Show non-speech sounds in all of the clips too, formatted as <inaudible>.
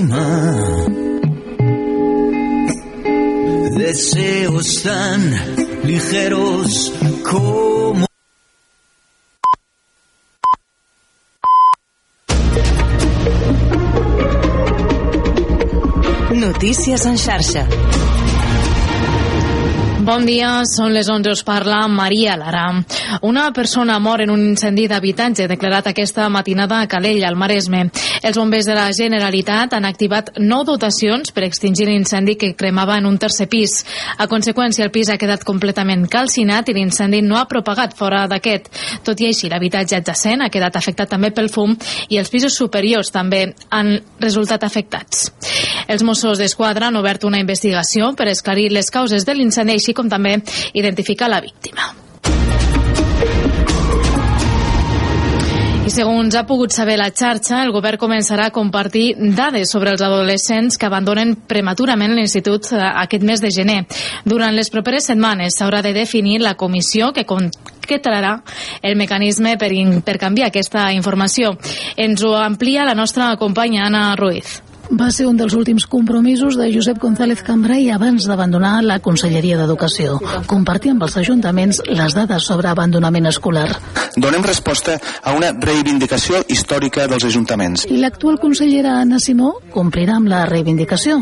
encima. Deseos tan ligeros como Notícies en xarxa. Bon dia, són les 11, us parla Maria Lara. Una persona mor en un incendi d'habitatge declarat aquesta matinada a Calella, al Maresme. Els bombers de la Generalitat han activat nou dotacions per extingir l'incendi que cremava en un tercer pis. A conseqüència, el pis ha quedat completament calcinat i l'incendi no ha propagat fora d'aquest. Tot i així, l'habitatge adjacent ha quedat afectat també pel fum i els pisos superiors també han resultat afectats. Els Mossos d'Esquadra han obert una investigació per esclarir les causes de l'incendi així com també identificar la víctima. I segons ha pogut saber la xarxa, el govern començarà a compartir dades sobre els adolescents que abandonen prematurament l'institut eh, aquest mes de gener. Durant les properes setmanes s'haurà de definir la comissió que concretarà el mecanisme per, per canviar aquesta informació. Ens ho amplia la nostra companya Anna Ruiz va ser un dels últims compromisos de Josep González Cambrai abans d'abandonar la Conselleria d'Educació. Compartir amb els ajuntaments les dades sobre abandonament escolar. Donem resposta a una reivindicació històrica dels ajuntaments. I l'actual consellera Anna Simó complirà amb la reivindicació.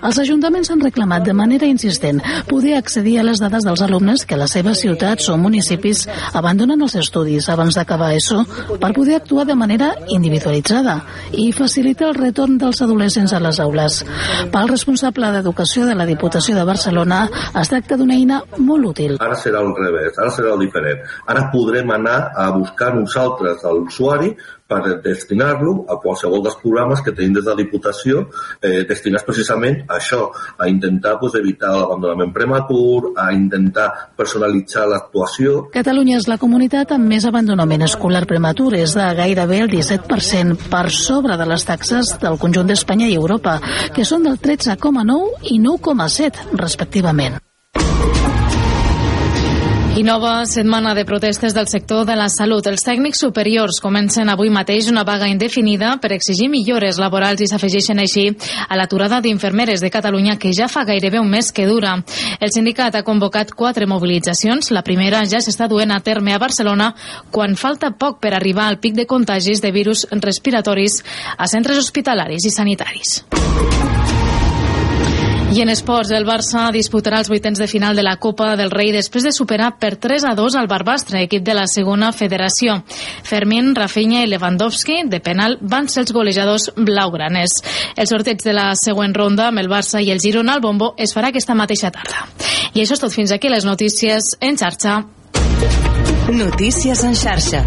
Els ajuntaments han reclamat de manera insistent poder accedir a les dades dels alumnes que a les seves ciutats o municipis abandonen els estudis abans d'acabar ESO per poder actuar de manera individualitzada i facilitar el retorn dels adolescents adolescents a les aules. Pel responsable d'Educació de la Diputació de Barcelona es tracta d'una eina molt útil. Ara serà el revés, ara serà el diferent. Ara podrem anar a buscar uns altres a l'usuari per destinar-lo a qualsevol dels programes que tenim des de la Diputació eh, destinats precisament a això, a intentar pues, evitar l'abandonament prematur, a intentar personalitzar l'actuació. Catalunya és la comunitat amb més abandonament escolar prematur, és de gairebé el 17% per sobre de les taxes del conjunt d'Espanya i Europa, que són del 13,9 i 9,7 respectivament. I nova setmana de protestes del sector de la salut. Els tècnics superiors comencen avui mateix una vaga indefinida per exigir millores laborals i s'afegeixen així a l'aturada d'infermeres de Catalunya que ja fa gairebé un mes que dura. El sindicat ha convocat quatre mobilitzacions. La primera ja s'està duent a terme a Barcelona quan falta poc per arribar al pic de contagis de virus respiratoris a centres hospitalaris i sanitaris. I en esports, el Barça disputarà els vuitens de final de la Copa del Rei després de superar per 3 a 2 al Barbastre, equip de la segona federació. Fermín, Rafinha i Lewandowski, de penal, van ser els golejadors blaugranes. El sorteig de la següent ronda amb el Barça i el Girona al Bombo es farà aquesta mateixa tarda. I això és tot fins aquí les notícies en xarxa. Notícies en xarxa.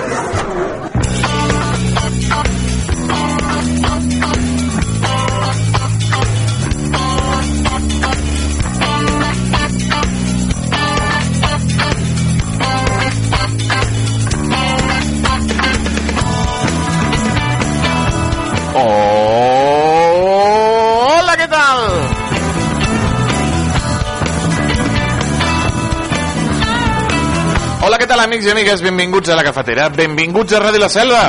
Amics i amigues? Benvinguts a la cafetera. Benvinguts a Ràdio La Selva.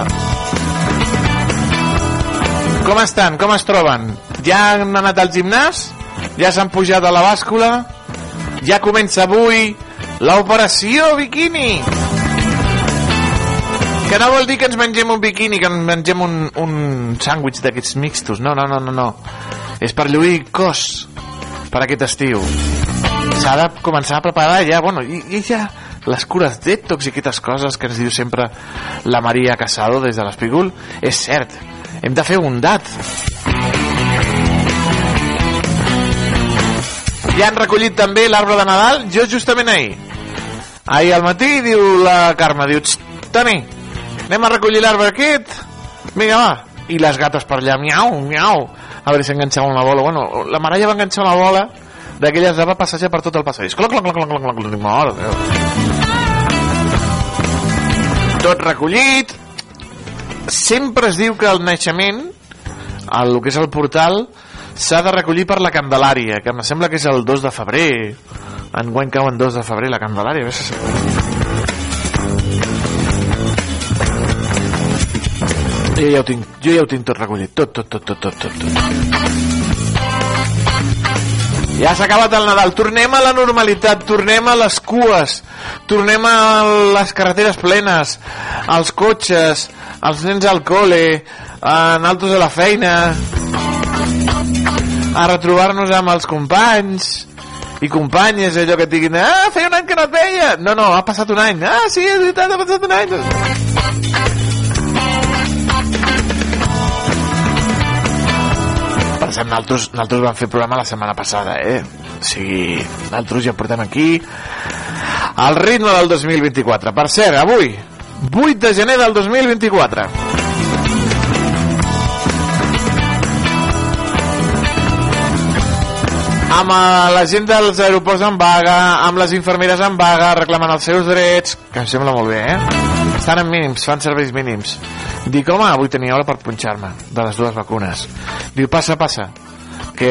Com estan? Com es troben? Ja han anat al gimnàs? Ja s'han pujat a la bàscula? Ja comença avui l'operació biquini. Que no vol dir que ens mengem un biquini, que ens mengem un, un sàndwich d'aquests mixtos. No, no, no, no, no. És per lluir cos per aquest estiu. S'ha de començar a preparar ja, bueno, i, i ja les cures detox i aquestes coses que ens diu sempre la Maria Casado des de l'Espigul. És cert, hem de fer dat. Ja han recollit també l'arbre de Nadal, jo justament ahir. Ahir al matí diu la Carme, diu, "Xt, Toni, anem a recollir l'arbre aquest? Vinga, va. I les gates per allà, miau, miau. A veure si enganxava una bola. Bueno, la Maralla va enganxar una bola d'aquelles de va passejar per tot el passadís. Cloc, cloc, cloc, cloc, cloc, cloc, cloc, mare de Déu. Tot recollit. Sempre es diu que el naixement, el que és el portal, s'ha de recollir per la Candelària, que em sembla que és el 2 de febrer. Enguany cau en 2 de febrer la Candelària. A si... Jo ja ho tinc, jo ja ho tinc tot recollit, tot, tot, tot, tot, tot, tot. Ja s'ha acabat el Nadal, tornem a la normalitat, tornem a les cues, tornem a les carreteres plenes, als cotxes, als nens al col·le, a altres a la feina, a retrobar-nos amb els companys i companyes, allò que et diguin ah, feia un any que no et veia. No, no, ha passat un any, ah, sí, és veritat, ha passat un any per exemple, nosaltres, nosaltres vam fer programa la setmana passada, eh? O sigui, nosaltres ja portem aquí el ritme del 2024. Per cert, avui, 8 de gener del 2024. amb eh, la gent dels aeroports en vaga, amb les infermeres en vaga, reclamant els seus drets, que em sembla molt bé, eh? Estan en mínims, fan serveis mínims. Dic, home, avui tenia hora per punxar-me de les dues vacunes. Diu, passa, passa, que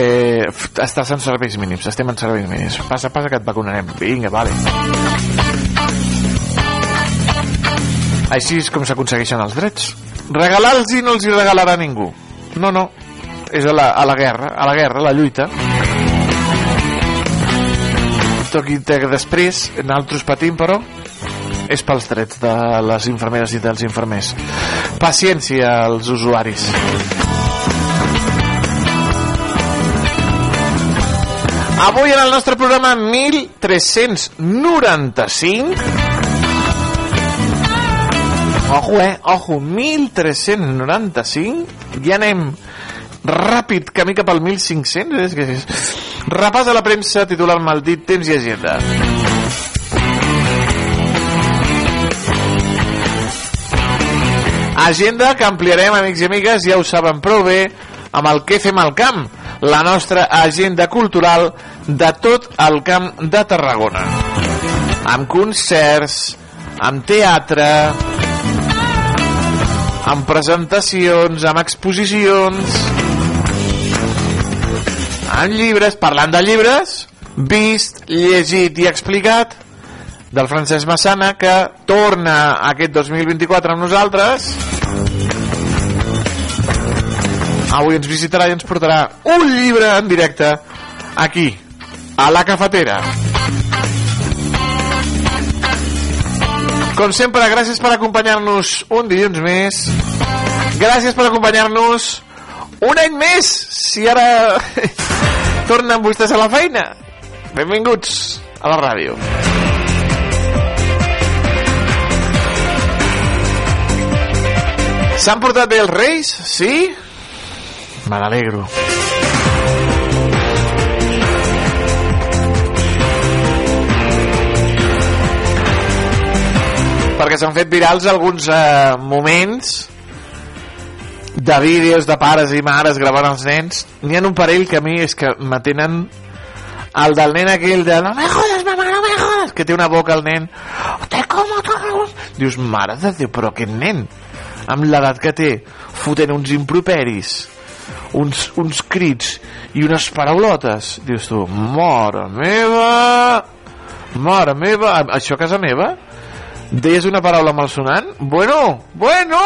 estàs en serveis mínims, estem en serveis mínims. Passa, passa, que et vacunarem. Vinga, vale. Així és com s'aconsegueixen els drets. Regalar-los no els hi regalarà ningú. No, no. És a la, a la guerra, a la guerra, a la lluita. Tot i que després, nosaltres patim, però, és pels drets de les infermeres i dels infermers. Paciència als usuaris. Avui en el nostre programa 1395 Ojo, eh? Ojo, 1395 Ja anem ràpid camí cap al 1500 és que és... repàs a la premsa titular maldit temps i agenda agenda que ampliarem amics i amigues ja ho saben prou bé amb el que fem al camp la nostra agenda cultural de tot el camp de Tarragona. Amb concerts amb teatre amb presentacions, amb exposicions, amb llibres, parlant de llibres, vist, llegit i explicat, del Francesc Massana, que torna aquest 2024 amb nosaltres. Avui ens visitarà i ens portarà un llibre en directe aquí, a la cafetera. Com sempre, gràcies per acompanyar-nos un dilluns més. Gràcies per acompanyar-nos un any més, si ara <laughs> tornen vostès a la feina. Benvinguts a la ràdio. S'han portat bé els reis? Sí? Me n'alegro. perquè s'han fet virals alguns eh, moments de vídeos de pares i mares gravant els nens n'hi ha un parell que a mi és que me tenen el del nen aquell de no me jodes mamà, no me jodes que té una boca el nen te como todo dius, mare de Déu, però aquest nen amb l'edat que té fotent uns improperis uns, uns crits i unes paraulotes. Dius tu, mare meva! Mare meva, això a casa meva? Deies una paraula malsonant? Bueno, bueno!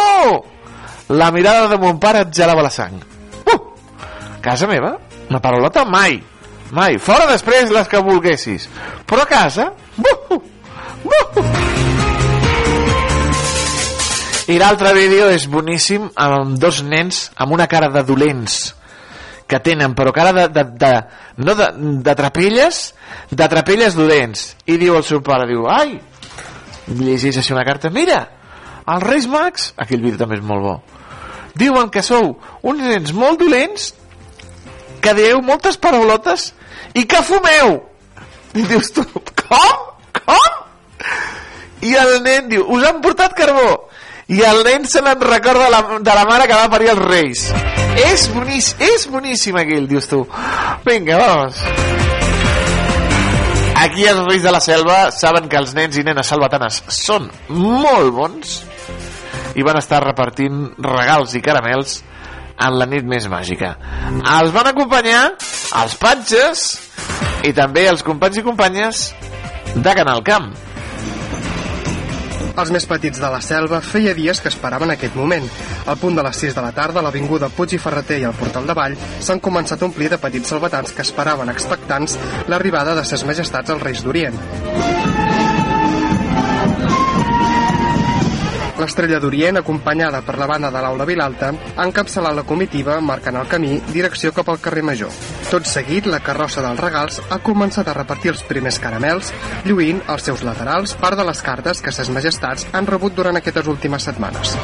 La mirada de mon pare et gelava la sang. Uh! casa meva? Una paraulota mai! Mai, fora després les que volguessis però a casa? Uh! Uh! I l'altre vídeo és boníssim amb dos nens amb una cara de dolents que tenen, però cara de, de, de no de, de trapelles de trapelles dolents. I diu el seu pare, diu, ai! Llegeix així una carta mira, els Reis Mags aquell vídeo també és molt bo. Diuen que sou uns nens molt dolents que dieu moltes paraulotes i que fumeu. I dius tu, com? com? i el nen diu us han portat carbó i el nen se n'en recorda la, de la mare que va parir els reis és boníssim, és boníssim aquell dius tu vinga, vamos Aquí els Reis de la Selva saben que els nens i nenes salvatanes són molt bons i van estar repartint regals i caramels en la nit més màgica. Els van acompanyar els patges i també els companys i companyes de Canal Camp. Els més petits de la selva feia dies que esperaven aquest moment. Al punt de les 6 de la tarda, l'Avinguda Puig i Ferreter i al Portal de Vall s'han començat a omplir de petits salvatans que esperaven expectants l'arribada de ses majestats als Reis d'Orient. L'estrella d'Orient, acompanyada per la banda de l'Aula Vilalta, ha encapçalat la comitiva marcant el camí direcció cap al carrer Major. Tot seguit, la carrossa dels regals ha començat a repartir els primers caramels, lluint als seus laterals part de les cartes que ses majestats han rebut durant aquestes últimes setmanes.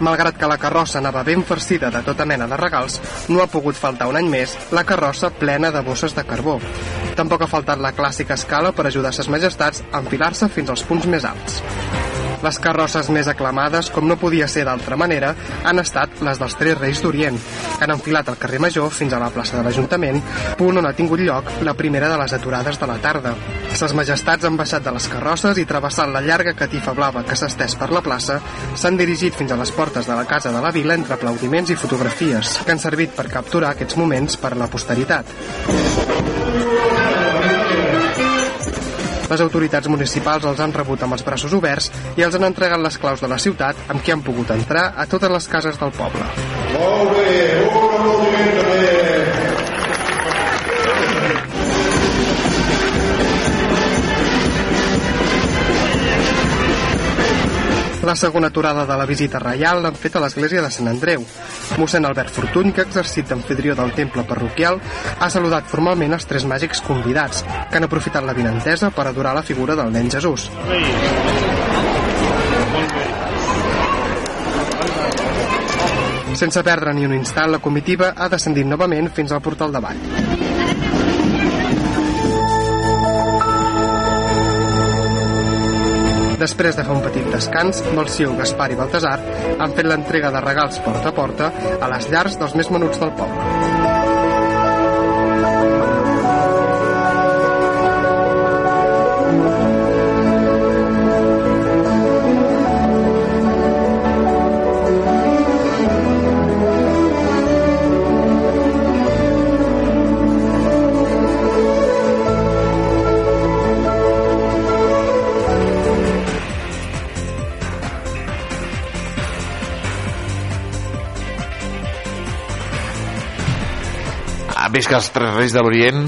Malgrat que la carrossa anava ben farcida de tota mena de regals, no ha pogut faltar un any més la carrossa plena de bosses de carbó. Tampoc ha faltat la clàssica escala per ajudar ses majestats a enfilar-se fins als punts més alts. Les carrosses més aclamades, com no podia ser d'altra manera, han estat les dels tres reis d'Orient, que han enfilat el carrer Major fins a la plaça de l'Ajuntament, punt on ha tingut lloc la primera de les aturades de la tarda. Ses majestats han baixat de les carrosses i travessant la llarga catifa blava que s'ha estès per la plaça, s'han dirigit fins a les portes de la Casa de la Vila entre aplaudiments i fotografies, que han servit per capturar aquests moments per la posteritat. Les autoritats municipals els han rebut amb els braços oberts i els han entregat les claus de la ciutat amb què han pogut entrar a totes les cases del poble. Molt bé, un La segona aturada de la visita reial l'han fet a l'església de Sant Andreu. Mossèn Albert Fortuny, que ha exercit d'anfitrió del temple parroquial, ha saludat formalment els tres màgics convidats, que han aprofitat la vinentesa per adorar la figura del nen Jesús. Sense perdre ni un instant, la comitiva ha descendit novament fins al portal de Vall. Després de fer un petit descans, Melciu, Gaspar i Baltasar han fet l'entrega de regals porta a porta a les llars dels més menuts del poble. Ah, visca els tres reis de l'Orient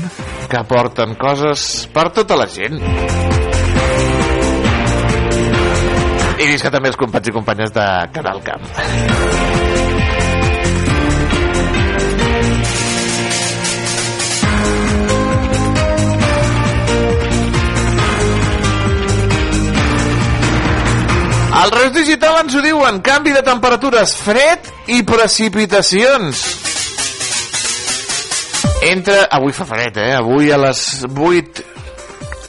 que porten coses per tota la gent. I visca també els companys i companyes de Canal Camp. El Reus Digital ens ho diuen, canvi de temperatures, fred i precipitacions. Entra... Avui fa fred, eh? Avui a les 8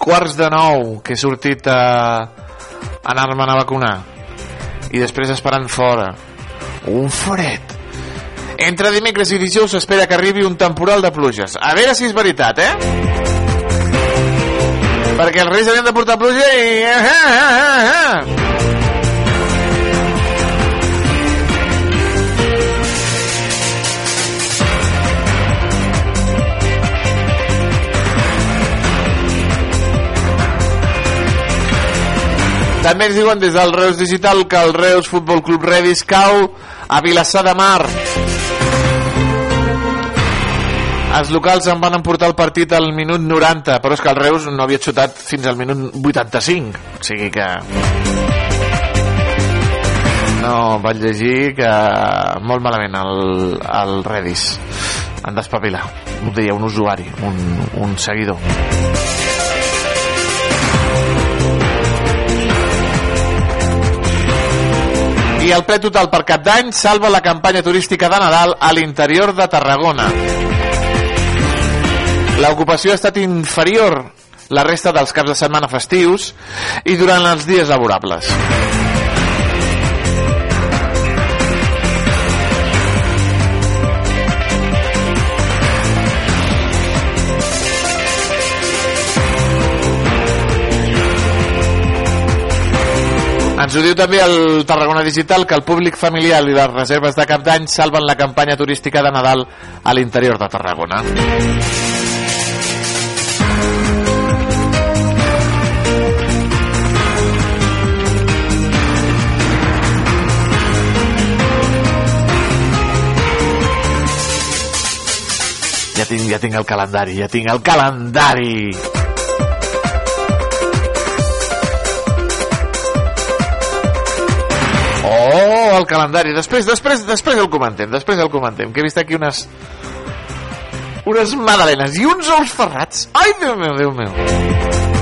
quarts de 9 que he sortit a anar-me'n a vacunar. I després esperant fora. Un fred. Entre dimecres i dijous s'espera que arribi un temporal de pluges. A veure si és veritat, eh? Perquè els reis havien de portar pluja i... Ah, ah, ah, ah. També ens diuen des del Reus Digital que el Reus Futbol Club Redis cau a Vilassar de Mar. Els locals en van emportar el partit al minut 90, però és que el Reus no havia xutat fins al minut 85. O sigui que... No, vaig llegir que molt malament el, el Redis. Han d'espavilar. Ho deia un usuari, un, un seguidor. El ple total per cap d'any salva la campanya turística de Nadal a l'interior de Tarragona. L'ocupació ha estat inferior la resta dels caps de setmana festius i durant els dies laborables. Ens ho diu també el Tarragona Digital que el públic familiar i les reserves de cap d'any salven la campanya turística de Nadal a l'interior de Tarragona. Ja tinc, ja tinc el calendari, ja tinc el calendari. Oh, el calendari. Després, després, després el comentem, després el comentem, que he vist aquí unes unes magdalenes i uns ous ferrats. Ai, Déu meu, Déu meu.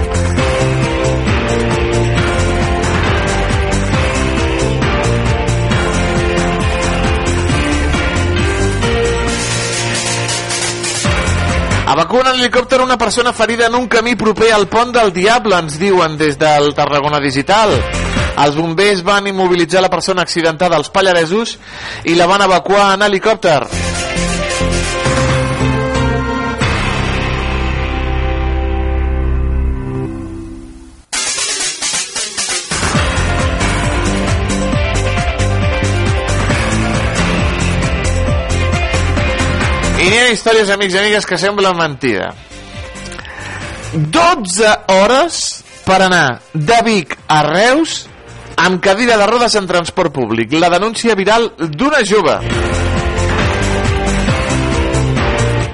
Evacuen en helicòpter una persona ferida en un camí proper al pont del Diable, ens diuen des del Tarragona Digital. Els bombers van immobilitzar la persona accidentada als Pallaresos i la van evacuar en helicòpter. I n'hi ha històries, amics i amigues, que semblen mentida. 12 hores per anar de Vic a Reus amb cadira de rodes en transport públic. La denúncia viral d'una jove.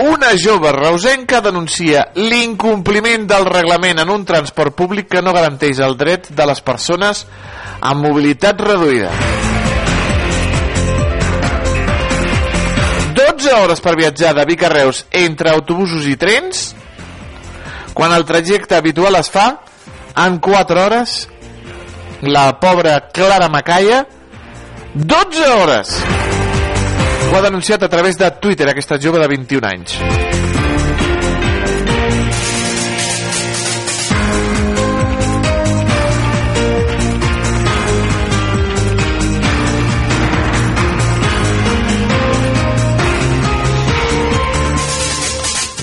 Una jove reusenca denuncia l'incompliment del reglament en un transport públic que no garanteix el dret de les persones amb mobilitat reduïda. 12 hores per viatjar de Vic a Reus entre autobusos i trens quan el trajecte habitual es fa en 4 hores la pobra Clara Macaya 12 hores. Ho ha denunciat a través de Twitter aquesta jove de 21 anys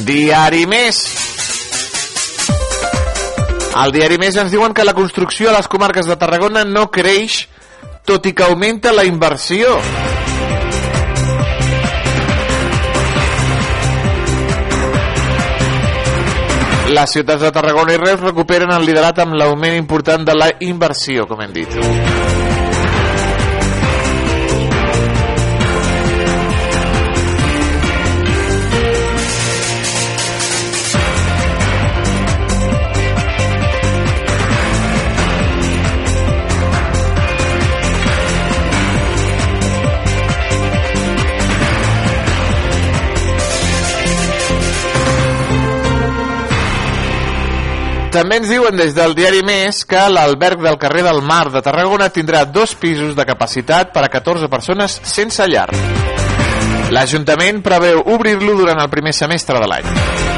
Diari Més. Al Diari Més ens diuen que la construcció a les comarques de Tarragona no creix, tot i que augmenta la inversió. Les ciutats de Tarragona i Reus recuperen el liderat amb l'augment important de la inversió, com hem dit. També ens diuen des del diari Més que l'alberg del carrer del Mar de Tarragona tindrà dos pisos de capacitat per a 14 persones sense llar. L'Ajuntament preveu obrir-lo durant el primer semestre de l'any.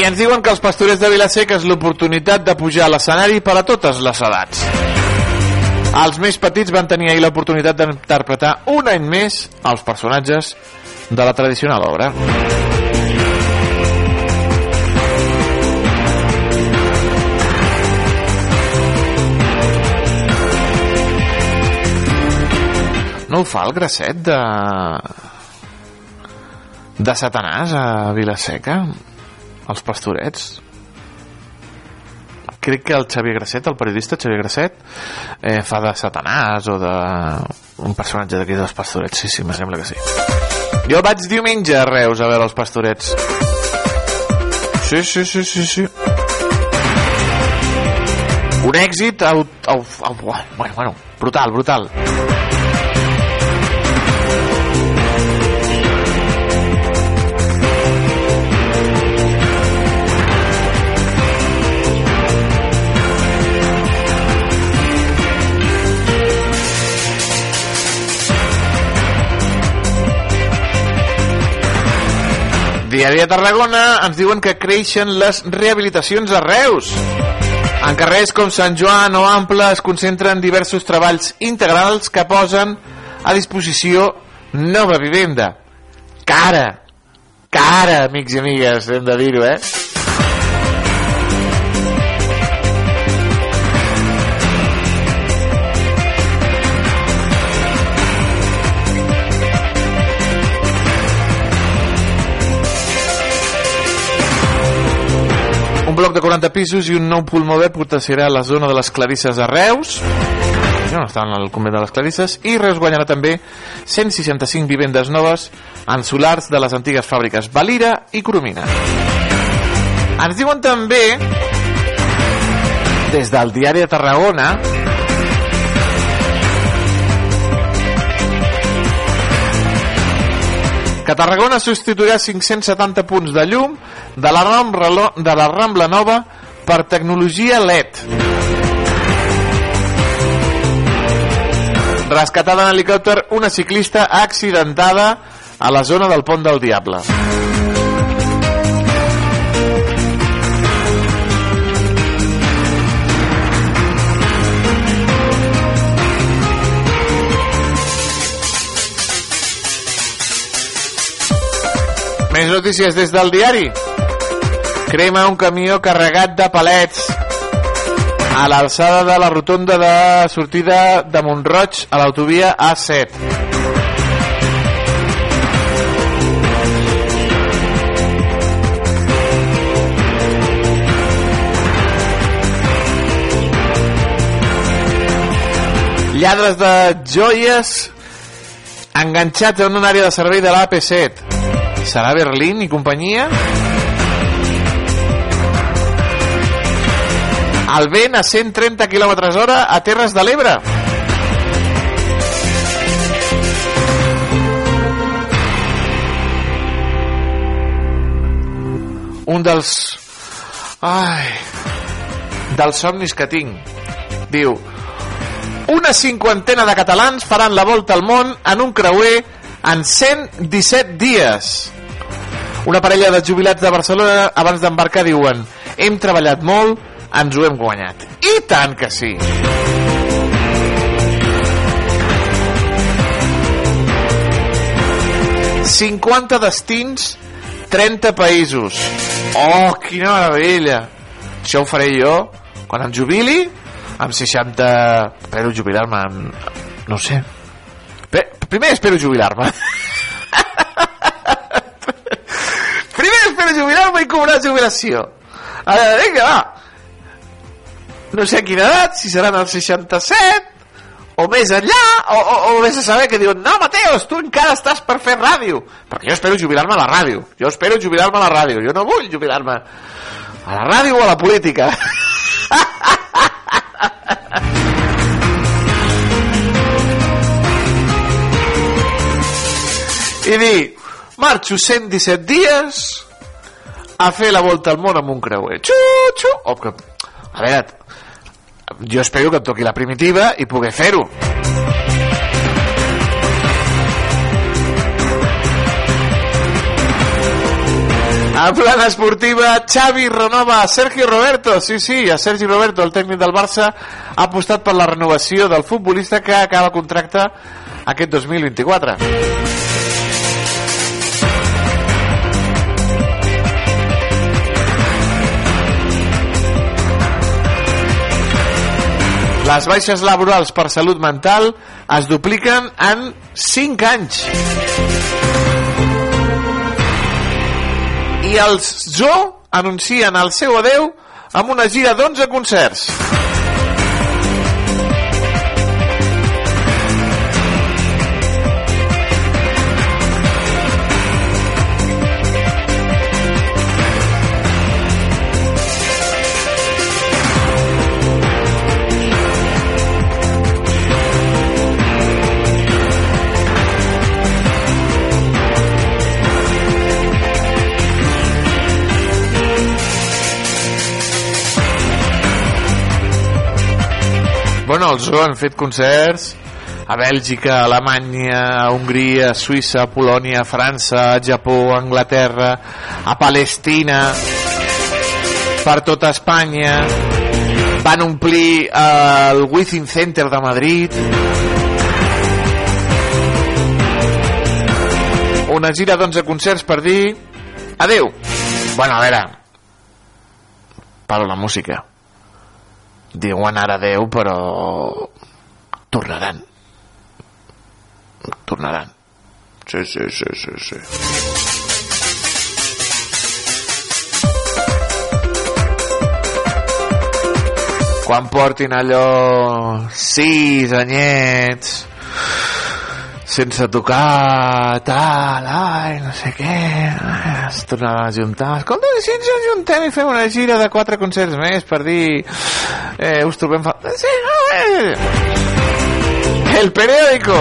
I ens diuen que els pastorets de Vilaseca és l'oportunitat de pujar a l'escenari per a totes les edats. Els més petits van tenir ahir l'oportunitat d'interpretar un any més els personatges de la tradicional obra. No ho fa el grasset de... de Satanàs a Vilaseca? Els pastorets? crec que el Xavier Grasset, el periodista Xavier Grasset, eh, fa de Satanàs o de un personatge d'aquí dels pastorets. Sí, sí, me sembla que sí. Jo vaig diumenge a Reus a veure els pastorets. Sí, sí, sí, sí, sí. Un èxit au, au, au, bueno, bueno, brutal, brutal. Diari de Tarragona ens diuen que creixen les rehabilitacions a Reus. En carrers com Sant Joan o Ample es concentren diversos treballs integrals que posen a disposició nova vivenda. Cara, cara, amics i amigues, hem de dir-ho, eh? Bloc de 40 pisos i un nou pulmó verd protegirà la zona de les Clarisses a Reus. No estan al convent de les Clarisses. I Reus guanyarà també 165 vivendes noves en solars de les antigues fàbriques Valira i Coromina. Ens diuen també des del diari de Tarragona que Tarragona substituirà 570 punts de llum de la Rambla, de la Rambla Nova per tecnologia LED. Rescatada en helicòpter una ciclista accidentada a la zona del Pont del Diable. Més notícies des del diari. Crema un camió carregat de palets a l'alçada de la rotonda de sortida de Montroig a l'autovia A7. Lladres de joies enganxats en una àrea de servei de l'AP7. Serà Berlín i companyia? El vent a 130 km hora a Terres de l'Ebre. Un dels... Ai... Dels somnis que tinc. Diu... Una cinquantena de catalans faran la volta al món en un creuer en 117 dies. Una parella de jubilats de Barcelona abans d'embarcar diuen hem treballat molt, ens ho hem guanyat. I tant que sí! ...50 destins, 30 països. Oh, quina meravella! Això ho faré jo quan em jubili, amb 60... Espero jubilar-me amb... No sé. Primer espero jubilar-me. <laughs> Primer i cobrar jubilació. A veure, vinga, va. No sé a quina edat, si seran els 67, o més enllà, o, o, o vés a saber que diuen, no, Mateos, tu encara estàs per fer ràdio. Perquè jo espero jubilar-me a la ràdio. Jo espero jubilar-me a la ràdio. Jo no vull jubilar-me a la ràdio o a la política. <laughs> i dir marxo 117 dies a fer la volta al món amb un creuer xu, xu. Que, a veure jo espero que em toqui la primitiva i poder fer-ho A plana esportiva, Xavi renova a Sergio Roberto. Sí, sí, a Sergi Roberto, el tècnic del Barça, ha apostat per la renovació del futbolista que acaba contracte aquest 2024. Les baixes laborals per salut mental es dupliquen en 5 anys. I els Zoo anuncien el seu adeu amb una gira d'11 concerts. Bueno, els Zoo han fet concerts a Bèlgica, Alemanya, a Hongria, a Suïssa, a Polònia, a França, a Japó, a Anglaterra, a Palestina, per tota Espanya, van omplir eh, el Within Center de Madrid, una gira d'11 concerts per dir adeu. Bueno, a veure, paro la música. Diuen ara adeu, però tornaran. Tornaran. Sí, sí, sí, sí, sí. Quan portin allò sis anyets sense tocar tal, ai, no sé què es tornaran a juntar. Escolta, si ens ajuntem i fem una gira de quatre concerts més per dir eh, us trobem fa... sí, eh. el periódico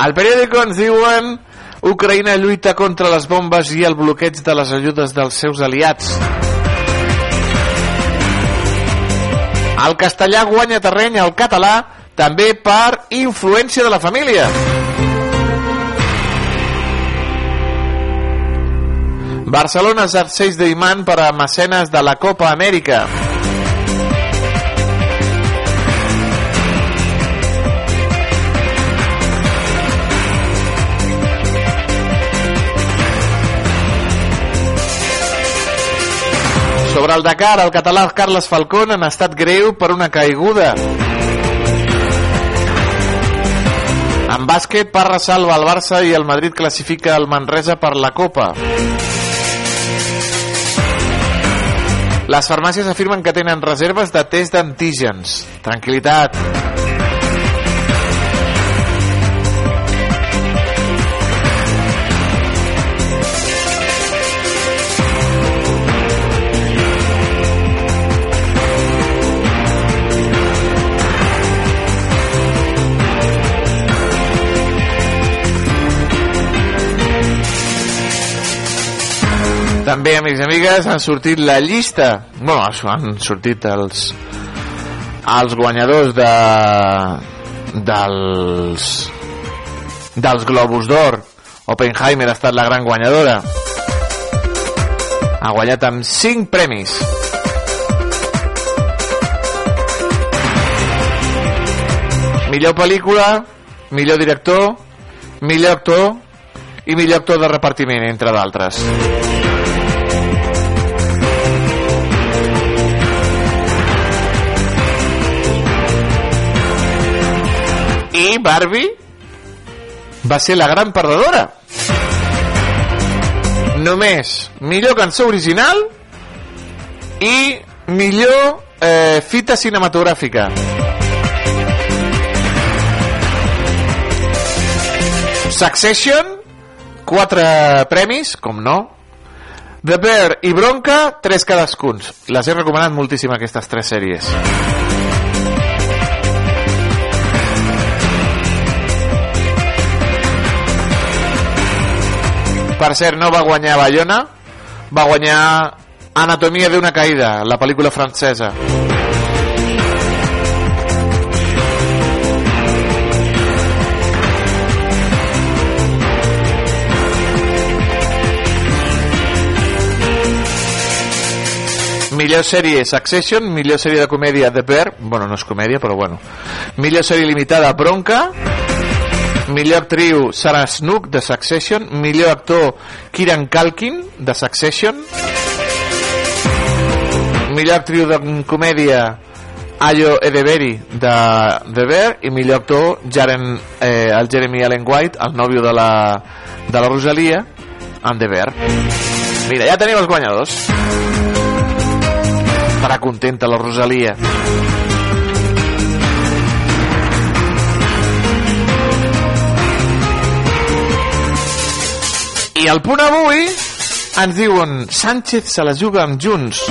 al periòdico ens diuen Ucraïna lluita contra les bombes i el bloqueig de les ajudes dels seus aliats El castellà guanya terreny al català també per influència de la família. Barcelona exerceix d'imant per a mecenes de la Copa Amèrica. El Dakar, el català Carles Falcón en estat greu per una caiguda. En bàsquet, Parra salva el Barça i el Madrid classifica el Manresa per la Copa. Les farmàcies afirmen que tenen reserves de test d'antígens. Tranquilitat. També, amics i amigues, han sortit la llista. Bueno, han sortit els els guanyadors de dels dels Globus d'Or. Oppenheimer ha estat la gran guanyadora. Ha guanyat amb 5 premis. Millor pel·lícula, millor director, millor actor i millor actor de repartiment, entre d'altres. Barbie va ser la gran perdedora. Només millor cançó original i millor eh, fita cinematogràfica. Succession, quatre premis, com no. The Bear i Bronca, tres cadascuns. Les he recomanat moltíssim aquestes tres sèries. Per cert, no va guanyar Bayona, va guanyar Anatomia d'una caïda, la pel·lícula francesa. Millor sèrie Succession, millor sèrie de comèdia The Bear, bueno, no és comèdia, però bueno. Millor sèrie limitada Bronca, millor actriu Sarah Snook de Succession, millor actor Kieran Culkin de Succession, millor actriu de comèdia Ayo Edeberi de The Bear i millor actor Jaren, eh, el Jeremy Allen White, el nòvio de la, de la Rosalia, en The Bear. Mira, ja tenim els guanyadors. Estarà contenta la Rosalia. I al punt avui ens diuen Sánchez se la juga amb Junts.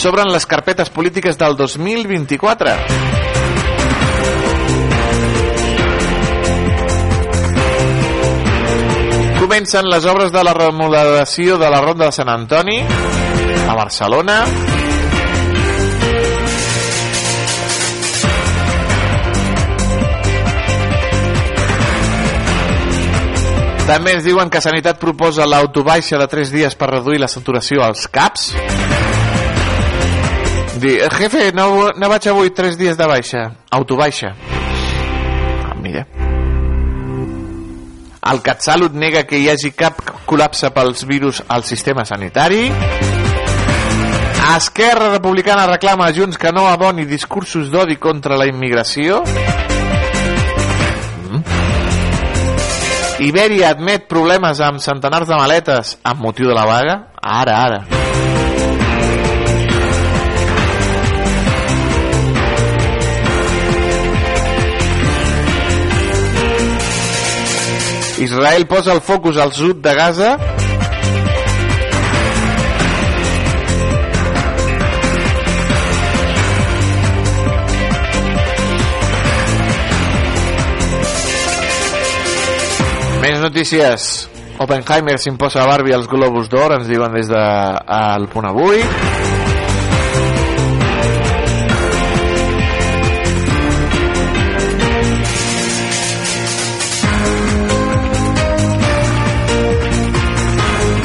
S'obren les carpetes polítiques del 2024. comencen les obres de la remodelació de la Ronda de Sant Antoni a Barcelona. També ens diuen que Sanitat proposa l'autobaixa de 3 dies per reduir la saturació als CAPs. Di, jefe, no, no vaig avui 3 dies de baixa. Autobaixa. Ah, mira. El CatSalut nega que hi hagi cap col·lapse pels virus al sistema sanitari. Esquerra Republicana reclama a Junts que no aboni discursos d'odi contra la immigració. Iberia admet problemes amb centenars de maletes amb motiu de la vaga. Ara, ara. Israel posa el focus al sud de Gaza Més notícies. Oppenheimer s'imposa a Barbie als Globus d'Or, ens diuen des de el punt avui.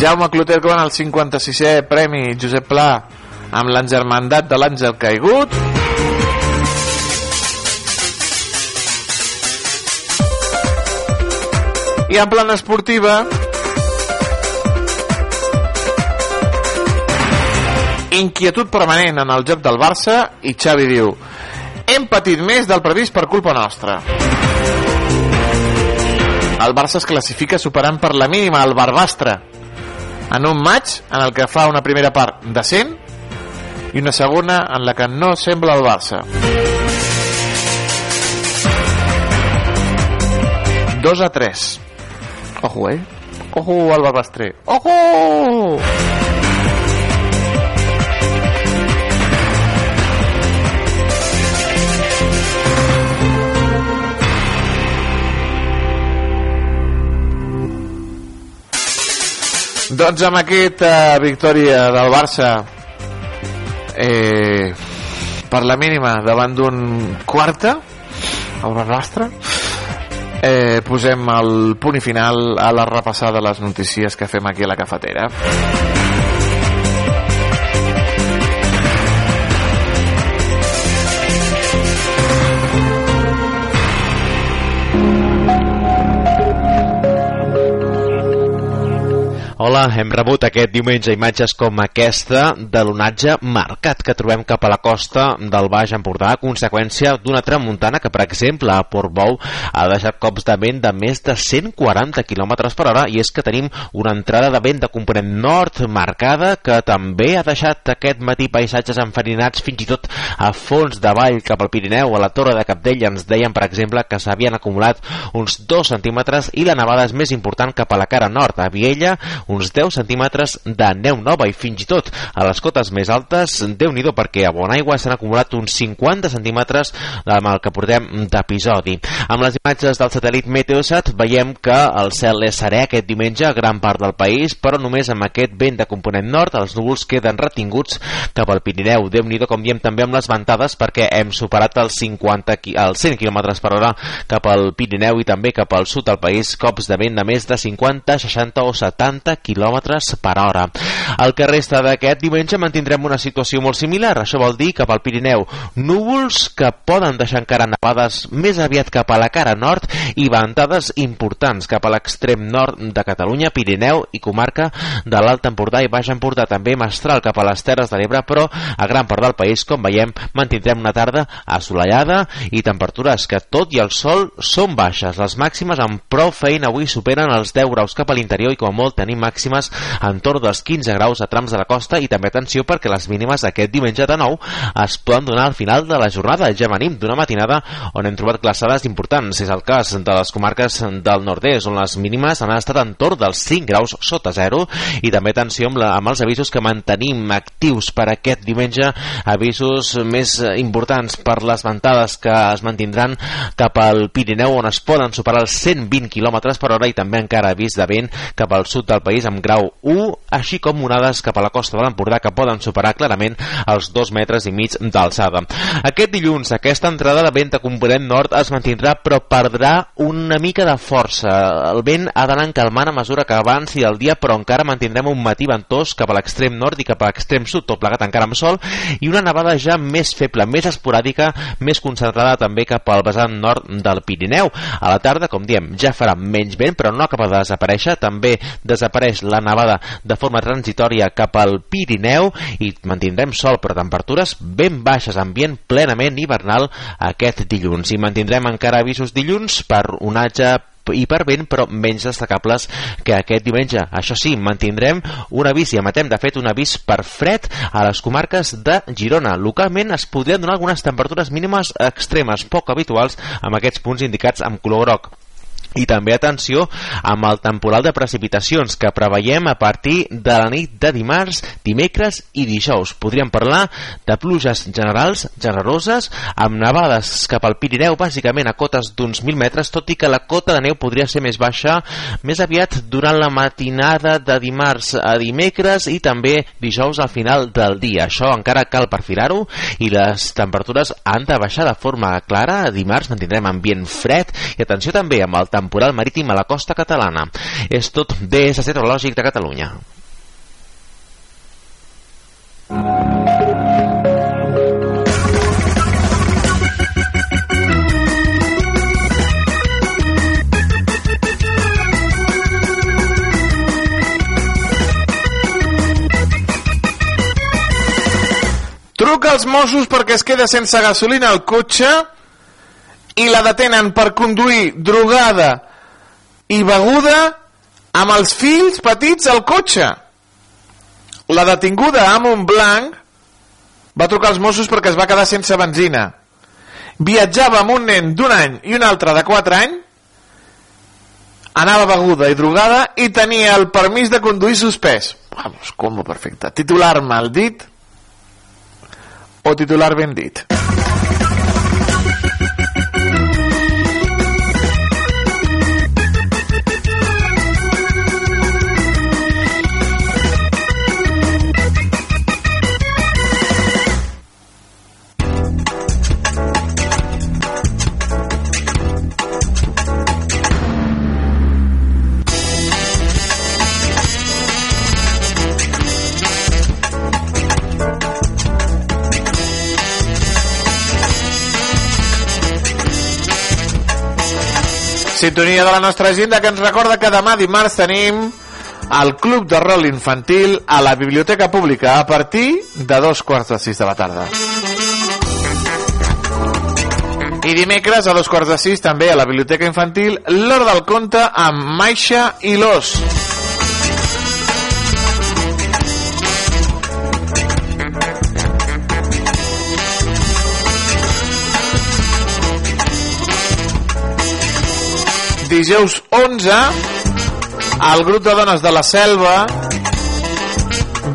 Jaume Clotet guanya el 56è Premi Josep Pla amb l'engermandat de l'Àngel Caigut. I en plana esportiva inquietud permanent en el joc del Barça i Xavi diu hem patit més del previst per culpa nostra. El Barça es classifica superant per la mínima el Barbastre en un maig en el que fa una primera part decent i una segona en la que no sembla el Barça. 2 a 3 Ojo, eh? Ojo al Barbastre. Ojo! Doncs amb aquesta eh, victòria del Barça eh, per la mínima davant d'un quarta el Barbastre eh, posem el punt i final a la repassada de les notícies que fem aquí a la cafetera. Hola, hem rebut aquest diumenge imatges com aquesta de l'onatge marcat que trobem cap a la costa del Baix Empordà a conseqüència d'una tramuntana que, per exemple, a Portbou ha deixat cops de vent de més de 140 km per hora i és que tenim una entrada de vent de component nord marcada que també ha deixat aquest matí paisatges enfarinats fins i tot a fons de vall cap al Pirineu, a la Torre de Capdell ens deien, per exemple, que s'havien acumulat uns 2 centímetres i la nevada és més important cap a la cara nord, a Viella, uns 10 centímetres de neu nova i fins i tot a les cotes més altes, déu nhi perquè a Bonaigua s'han acumulat uns 50 centímetres amb el que portem d'episodi. Amb les imatges del satèl·lit Meteosat veiem que el cel és serè aquest diumenge a gran part del país, però només amb aquest vent de component nord els núvols queden retinguts cap al Pirineu. déu nhi com diem també amb les ventades perquè hem superat els 50 els 100 km per hora cap al Pirineu i també cap al sud del país, cops de vent de més de 50, 60 o 70 km per hora. El que resta d'aquest diumenge mantindrem una situació molt similar. Això vol dir cap al Pirineu núvols que poden deixar encara nevades més aviat cap a la cara nord i ventades importants cap a l'extrem nord de Catalunya, Pirineu i comarca de l'Alt Empordà i Baix Empordà, també mestral cap a les Terres de l'Ebre, però a gran part del país, com veiem, mantindrem una tarda assolellada i temperatures que tot i el sol són baixes. Les màximes amb prou feina avui superen els 10 graus cap a l'interior i com a molt tenim màximes en torn dels 15 graus a trams de la costa i també atenció perquè les mínimes aquest diumenge de nou es poden donar al final de la jornada. Ja venim d'una matinada on hem trobat glaçades importants. És el cas de les comarques del nord-est, on les mínimes han estat en torn dels 5 graus sota zero i també atenció amb, la, amb els avisos que mantenim actius per aquest diumenge, avisos més importants per les ventades que es mantindran cap al Pirineu on es poden superar els 120 km per hora i també encara avís de vent cap al sud del país amb grau 1, així com onades cap a la costa de l'Empordà que poden superar clarament els 2 metres i mig d'alçada. Aquest dilluns, aquesta entrada de vent a component nord es mantindrà però perdrà una mica de força. El vent ha d'anar calmant a mesura que avanci el dia però encara mantindrem un matí ventós cap a l'extrem nord i cap a l'extrem sud, tot plegat encara amb sol i una nevada ja més feble, més esporàdica, més concentrada també cap al vessant nord del Pirineu. A la tarda, com diem, ja farà menys vent però no acaba de desaparèixer, també desapareix la nevada de forma transitòria cap al Pirineu i mantindrem sol però temperatures ben baixes, ambient plenament hivernal aquest dilluns i mantindrem encara avisos dilluns per onatge i per vent, però menys destacables que aquest diumenge. Això sí, mantindrem un avís i emetem, de fet, un avís per fred a les comarques de Girona. Localment es podrien donar algunes temperatures mínimes extremes, poc habituals, amb aquests punts indicats amb color groc i també atenció amb el temporal de precipitacions que preveiem a partir de la nit de dimarts, dimecres i dijous. Podríem parlar de pluges generals generoses amb nevades cap al Pirineu, bàsicament a cotes d'uns 1.000 metres, tot i que la cota de neu podria ser més baixa més aviat durant la matinada de dimarts a dimecres i també dijous al final del dia. Això encara cal perfilar-ho i les temperatures han de baixar de forma clara. A dimarts mantindrem ambient fred i atenció també amb el temporal marítim a la costa catalana. És tot des de Meteorològic de Catalunya. Truca als Mossos perquè es queda sense gasolina al cotxe i la detenen per conduir drogada i beguda amb els fills petits al cotxe. La detinguda a Montblanc va trucar als Mossos perquè es va quedar sense benzina. Viatjava amb un nen d'un any i un altre de 4 anys, anava beguda i drogada i tenia el permís de conduir suspès. Vamos, combo perfecte. Titular mal dit o titular ben dit. Sintonia de la nostra agenda que ens recorda que demà dimarts tenim el Club de Rol Infantil a la Biblioteca Pública a partir de dos quarts de sis de la tarda. I dimecres a dos quarts de sis també a la Biblioteca Infantil l'Hora del Conte amb Maixa i l'Os. Dijous 11 el grup de dones de la selva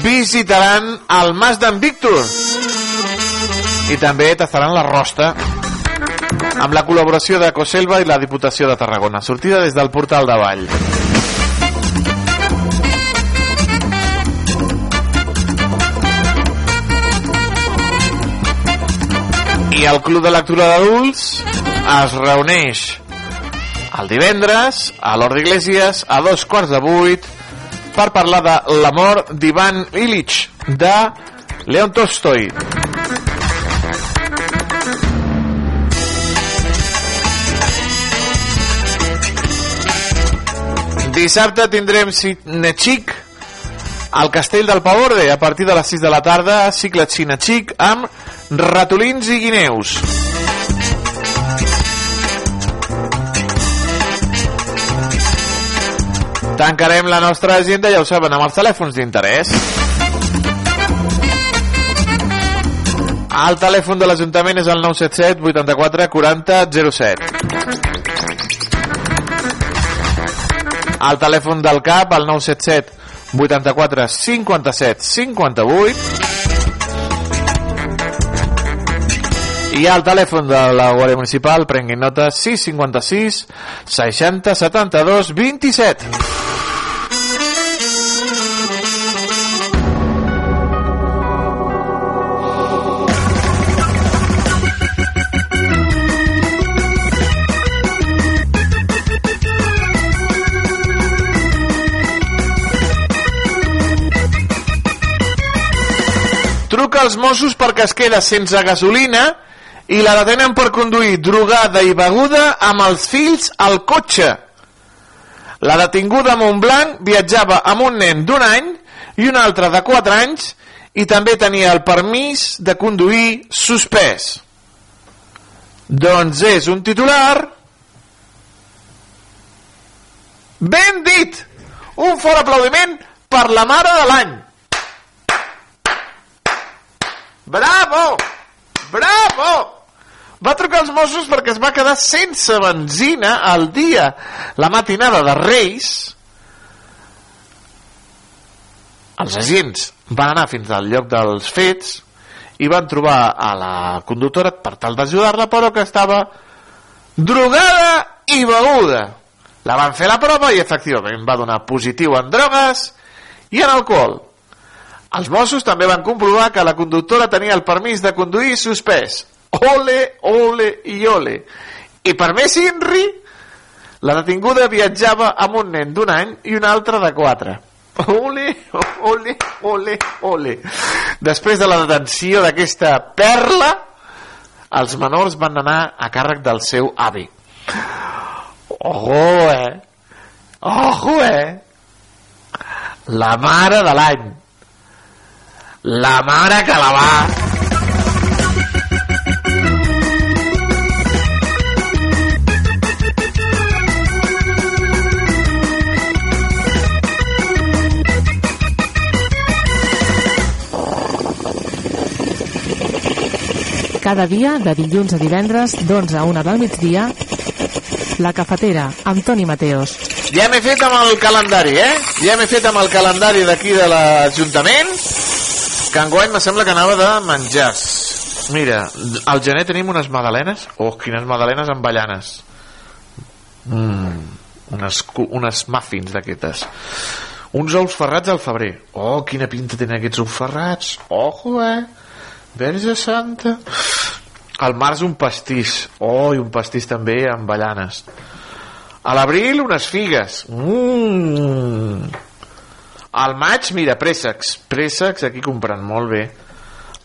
visitaran el Mas d'en Víctor. I també tastaran la rosta amb la col·laboració de Coselva i la Diputació de Tarragona sortida des del portal de Vall. I el Club de Lectura d'Adults es reuneix el divendres a l'Hort d'Iglesias a dos quarts de vuit per parlar de l'amor d'Ivan Illich de Leon Tolstoi Dissabte tindrem Cinechic al Castell del Pavorde a partir de les 6 de la tarda, cicle Cinechic amb ratolins i guineus. Tancarem la nostra agenda, ja ho saben, amb els telèfons d'interès. El telèfon de l'Ajuntament és el 977 84 40 07. El telèfon del CAP, el 977 84 57 58. I el telèfon de la Guàrdia Municipal, prenguin nota, 656 60 72 27. Als Mossos perquè es queda sense gasolina i la detenen per conduir drogada i beguda amb els fills al cotxe. La detinguda a Montblanc viatjava amb un nen d'un any i un altre de 4 anys i també tenia el permís de conduir suspès. Doncs és un titular... Ben dit! Un fort aplaudiment per la mare de l'any. Bravo! Bravo! Va trucar als Mossos perquè es va quedar sense benzina al dia, la matinada de Reis. Els agents van anar fins al lloc dels fets i van trobar a la conductora per tal d'ajudar-la, però que estava drogada i beguda. La van fer la prova i efectivament va donar positiu en drogues i en alcohol. Els Mossos també van comprovar que la conductora tenia el permís de conduir suspès. Ole, ole i ole. I per més inri, la detinguda viatjava amb un nen d'un any i un altre de quatre. Ole, ole, ole, ole. Després de la detenció d'aquesta perla, els menors van anar a càrrec del seu avi. Ojo, eh? Ojo, eh? La mare de l'any. La mare que la va. Cada dia, de dilluns a divendres, d'11 a 1 del migdia, La Cafetera, amb Toni Mateos. Ja m'he fet amb el calendari, eh? Ja m'he fet amb el calendari d'aquí de l'Ajuntament, que enguany me sembla que anava de menjars. Mira, al gener tenim unes magdalenes, oh, quines magdalenes amb ballanes. Mm, unes, unes muffins d'aquestes. Uns ous ferrats al febrer. Oh, quina pinta tenen aquests ous ferrats. Ojo, eh? Verge Santa. Al març un pastís. Oh, i un pastís també amb ballanes. A l'abril unes figues. Mm. Al maig, mira, préssecs. Préssecs aquí comprant, molt bé.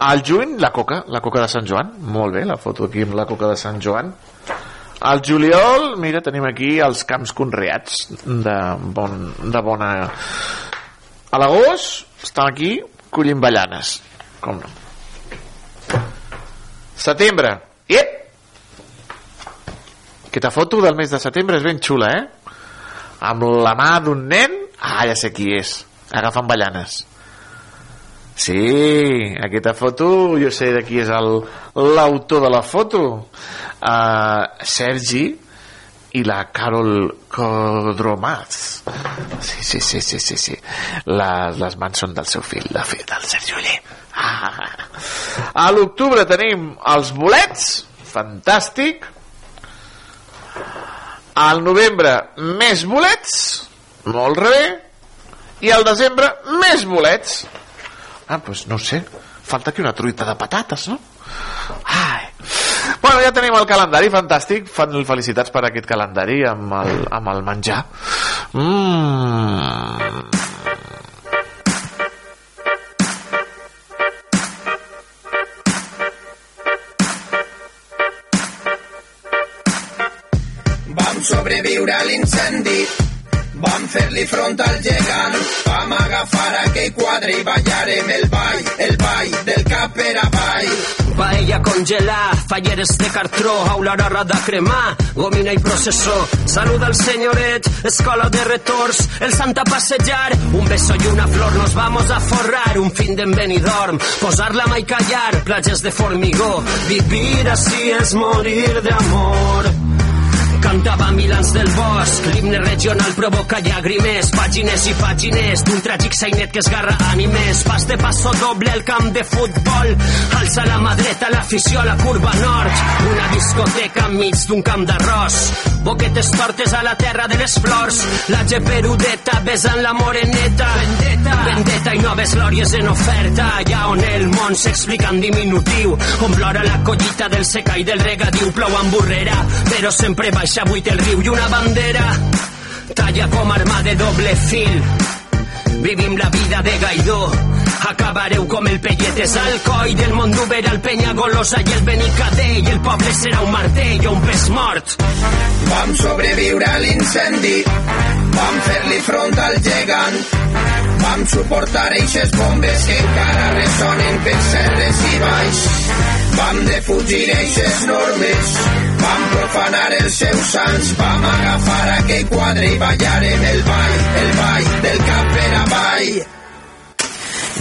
Al juny, la coca, la coca de Sant Joan. Molt bé, la foto aquí amb la coca de Sant Joan. Al juliol, mira, tenim aquí els camps conreats de, bon, de bona... A l'agost, estan aquí collint ballanes. Com no? Setembre. Iep! Aquesta foto del mes de setembre és ben xula, eh? Amb la mà d'un nen... Ah, ja sé qui és. Agafant ballanes. Sí, aquesta foto jo sé de qui és l'autor de la foto. Uh, Sergi i la Carol Codromaz. Sí, sí, sí, sí, sí, sí. Les, les mans són del seu fill, de fill del Sergi Oller. Ah. A l'octubre tenim els bolets, fantàstic. Al novembre, més bolets, molt bé. I al desembre, més bolets. Ah, doncs no sé, falta aquí una truita de patates, no? Ai. Bueno, ja tenim el calendari, fantàstic. Fan felicitats per aquest calendari amb el, amb el menjar. Mmm... Vam sobreviure a l'incendi, vam fer-li front al gegant, vam agafar aquell quadre i ballarem el ball, el ball del cap per avall. Paella congelar, falleres de cartró, aulora de cremar, gomina i processó. Saluda al senyoret, escola de retors, el santa passejar, un beso y una flor, nos vamos a forrar, un fin d'en Benidorm, posar-la mai callar, platges de formigó, vivir así es morir de amor. Cantava Milans del Bosc, l'himne regional provoca llàgrimes, pàgines i pàgines d'un tràgic sainet que esgarra ànimes, pas de passo doble al camp de futbol, alça la mà dreta l'afició a la curva nord, una discoteca enmig d'un camp d'arròs, boquetes tortes a la terra de les flors, la geperudeta besant la moreneta, vendetta, vendetta i noves glòries en oferta, allà on el món s'explica en diminutiu, on plora la collita del seca i del regadiu, plou amb burrera, però sempre baixa buit el riu i una bandera talla com arma de doble fil. Vivim la vida de Gaidó, acabareu com el pelletes al coll del món d'Uber al Penyagolosa i el Benicadé i el poble serà un martell o un pes mort. Vam sobreviure a l'incendi, vam fer-li front al gegant, vam suportar eixes bombes que encara ressonen per serres i baix. Vam defugir eixes normes, vam profanar els seus sants, vam agafar aquell quadre i ballarem el ball, el ball del cap per avall.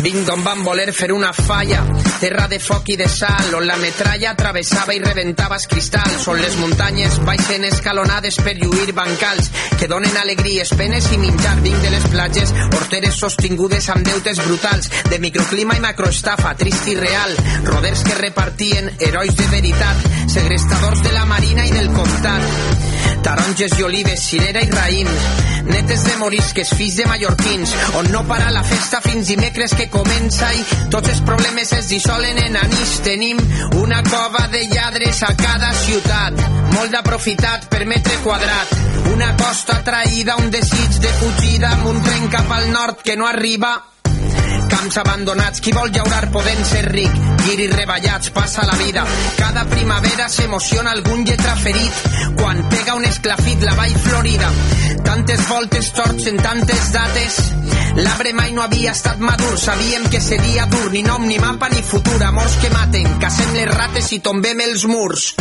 Vinc d'on van voler fer una falla, terra de foc i de sal, on la metralla travessava i reventava els cristalls, on les muntanyes baixen escalonades per lluir bancals, que donen alegries, penes i menjar. Vinc de les platges, horteres sostingudes amb deutes brutals, de microclima i macroestafa, trist i real, roders que repartien herois de veritat, segrestadors de la marina i del comtat, taronges i olives, cirera i raïm, netes de morisques, fills de mallorquins, on no para la festa fins dimecres que comença i tots els problemes es dissolen en anís. Tenim una cova de lladres a cada ciutat, molt d'aprofitat per metre quadrat, una costa traïda, un desig de fugida amb un tren cap al nord que no arriba camps abandonats, qui vol llaurar podent ser ric, guiris reballats, passa la vida. Cada primavera s'emociona algun lletra ferit, quan pega un esclafit la vall florida. Tantes voltes torts en tantes dates, l'arbre mai no havia estat madur, sabíem que seria dur, ni nom, ni mapa, ni futur, amors que maten, cacem les rates i tombem els murs.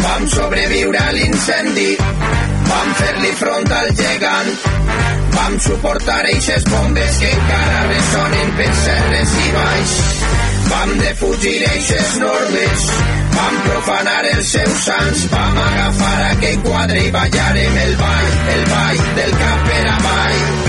Vam sobreviure a l'incendi, vam fer-li front al gegant, vam suportar eixes bombes que encara ressonen per serres i baix. Vam defugir eixes normes, vam profanar els seus sants, vam agafar aquell quadre i ballarem el ball, el ball del cap per avall.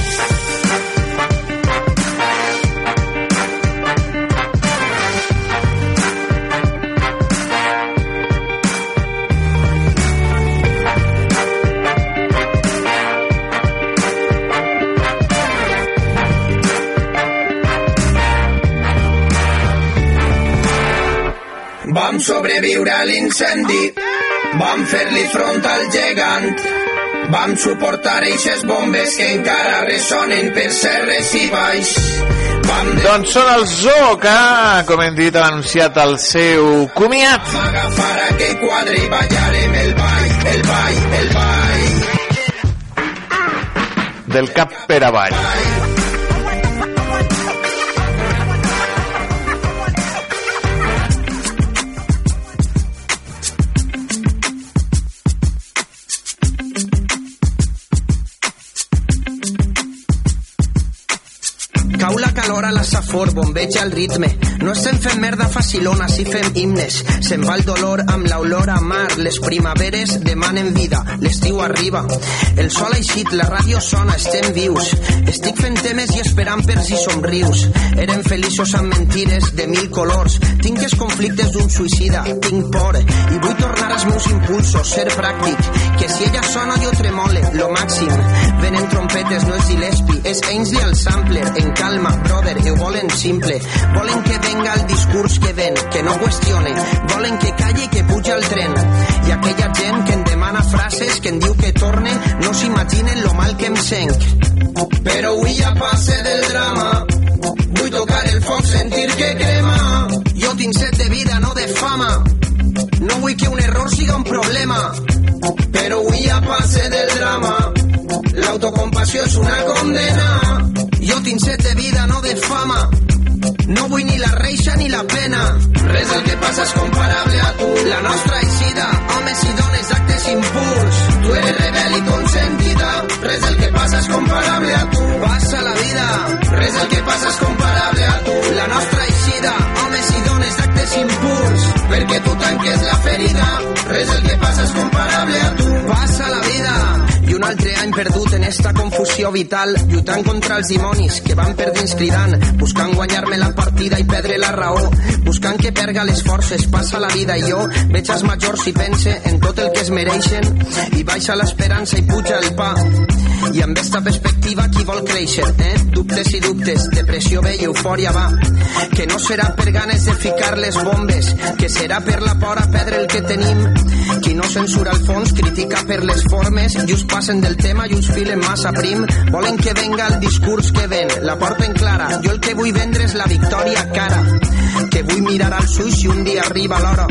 Vam sobreviure a l'incendi, vam fer-li front al gegant, vam suportar eixes bombes que encara ressonen per serres i baix. Vam Doncs són els Zoo que, com hem dit, han anunciat el seu comiat. agafar aquell quadre i ballarem el ball, el ball, el ball. Del cap per avall. Cau la calor a la safor, bombeja el ritme. No estem fent merda facilona, si fem himnes. Se'n va el dolor amb l'olor a mar. Les primaveres demanen vida, l'estiu arriba. El sol ha eixit, la ràdio sona, estem vius. Estic fent temes i esperant per si somrius. Eren feliços amb mentires de mil colors. Tinc els conflictes d'un suïcida, tinc por. I vull tornar als meus impulsos, ser pràctic. Que si ella sona jo tremole, lo màxim. Venen trompetes, no és Gillespie, és Ainsley el sampler. En calma, brother, ho volen simple. Volen que venga el discurs que ven, que no qüestione. Volen que calli i que puja el tren. I aquella gent que em demana frases, que em diu que torne, no s'imaginen lo mal que em senc. Però avui ja passe del drama, vull tocar el foc, sentir que crema. Jo tinc set de vida, no de fama. No vull que un error siga un problema. Però avui ja passe del drama, l'autocompassió és una condena. Tinc set de vida, no de fama. No vull ni la reixa ni la pena. Res del que passa és comparable a tu. La nostra eixida, homes i dones d'actes impuls. Tu eres rebel i consentida. Res del que passa és comparable a tu. Passa la vida. Res del que passa és comparable a tu. La nostra eixida, homes i dones d'actes impuls. Perquè tu tanques la ferida. Res del que passa és comparable a tu. Passa la vida. Un altre any perdut en esta confusió vital, lluitant contra els dimonis que van per dins cridant, buscant guanyar-me la partida i perdre la raó, buscant que perga les forces, passa la vida i jo veig els majors i pense en tot el que es mereixen i baixa l'esperança i puja el pa. I amb esta perspectiva qui vol créixer, eh? Dubtes i dubtes, depressió ve i eufòria va. Que no serà per ganes de ficar les bombes, que serà per la por a perdre el que tenim. Qui no censura el fons critica per les formes, just passen del tema i uns filen massa prim. Volen que venga el discurs que ven, la porten clara. Jo el que vull vendre és la victòria cara. Que vull mirar als ulls i un dia arriba l'hora.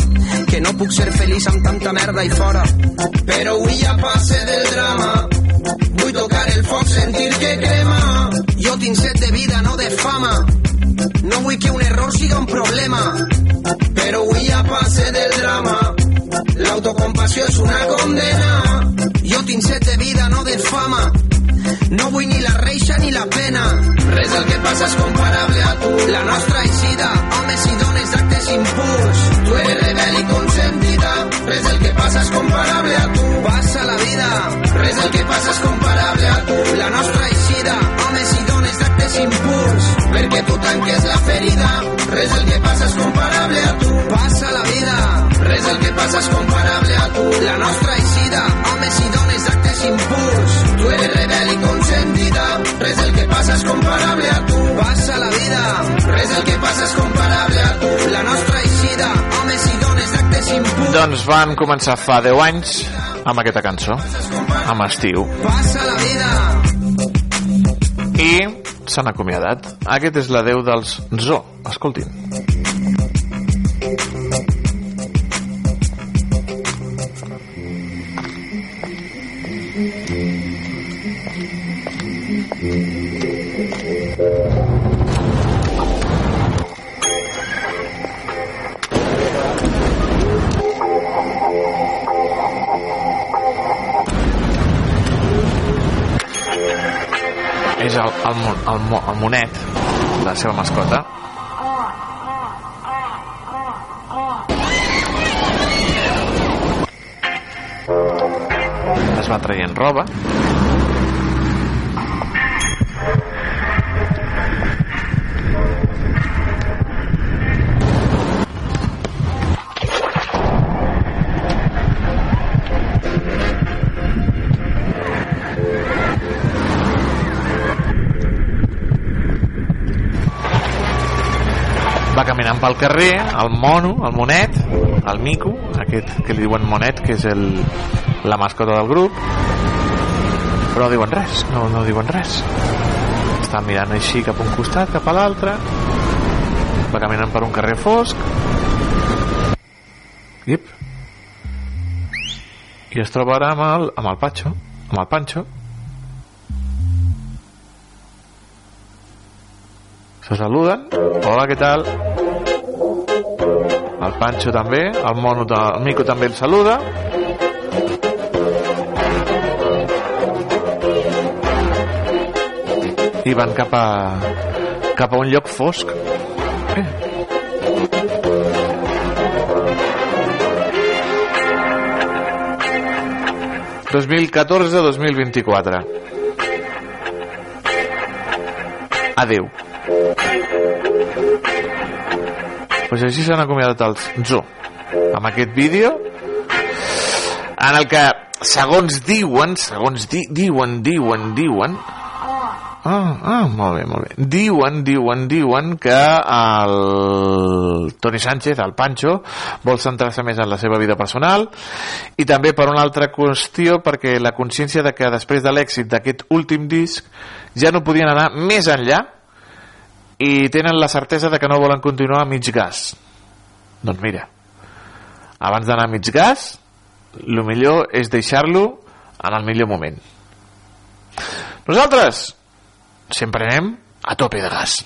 Que no puc ser feliç amb tanta merda i fora. Però avui ja passe del drama. Vull tocar el foc, sentir que crema. Jo tinc set de vida, no de fama. No vull que un error siga un problema. Però avui ja passe del drama. L'autocompassió és una condena. Jo tinc set de vida, no de fama. No vull ni la reixa ni la pena. Res del que passa és comparable a tu. La nostra eixida, homes i dones d'actes impuls. Tu eres rebel i consentida. Res del que passa és comparable a tu. Passa la vida. Res del que passa és comparable a tu. La nostra eixida, homes i dones d'actes impuls. Perquè tu tanques la ferida. Res del que passa és comparable a tu. Passa la vida. Res del que passa és comparable a tu. La nostra eixida, homes i dones d'actes impuls. Tu eres rebel i consentida. Res del que passa és comparable a tu. Passa la vida. Res del que passa és comparable a tu. La nostra eixida, homes i dones d'actes impuls. Doncs van començar fa 10 anys amb aquesta cançó, amb estiu. Passa la vida. I s'han acomiadat. Aquest és la Déu dels Zo. Escoltin. És el, el, el, mo- el monet, la seva mascota. Es va traient roba. Va caminant pel carrer, el mono, el monet, el mico, aquest que li diuen monet, que és el, la mascota del grup, però no diuen res, no, no diuen res. Està mirant així cap a un costat, cap a l'altre, va caminant per un carrer fosc, Ip. i es troba ara amb el, amb el Patxo, amb el Pancho, se saluden hola, què tal? el Pancho també el, mono, el Mico també el saluda i van cap a cap a un lloc fosc eh. ...2014-2024... Adeu. Pues així s'han acomiadat els Zoo amb aquest vídeo en el que segons diuen segons di diuen, diuen, diuen ah, ah, molt bé, molt bé. Diuen, diuen, diuen que el Toni Sánchez, el Pancho vol centrar-se més en la seva vida personal i també per una altra qüestió perquè la consciència de que després de l'èxit d'aquest últim disc ja no podien anar més enllà i tenen la certesa de que no volen continuar a mig gas. Doncs mira, abans d'anar a mig gas, el millor és deixar-lo en el millor moment. Nosaltres sempre anem a tope de gas.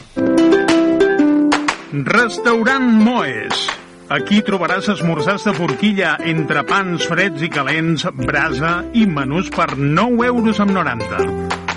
Restaurant Moes. Aquí trobaràs esmorzars de forquilla, entrepans freds i calents, brasa i menús per 9 euros amb 90.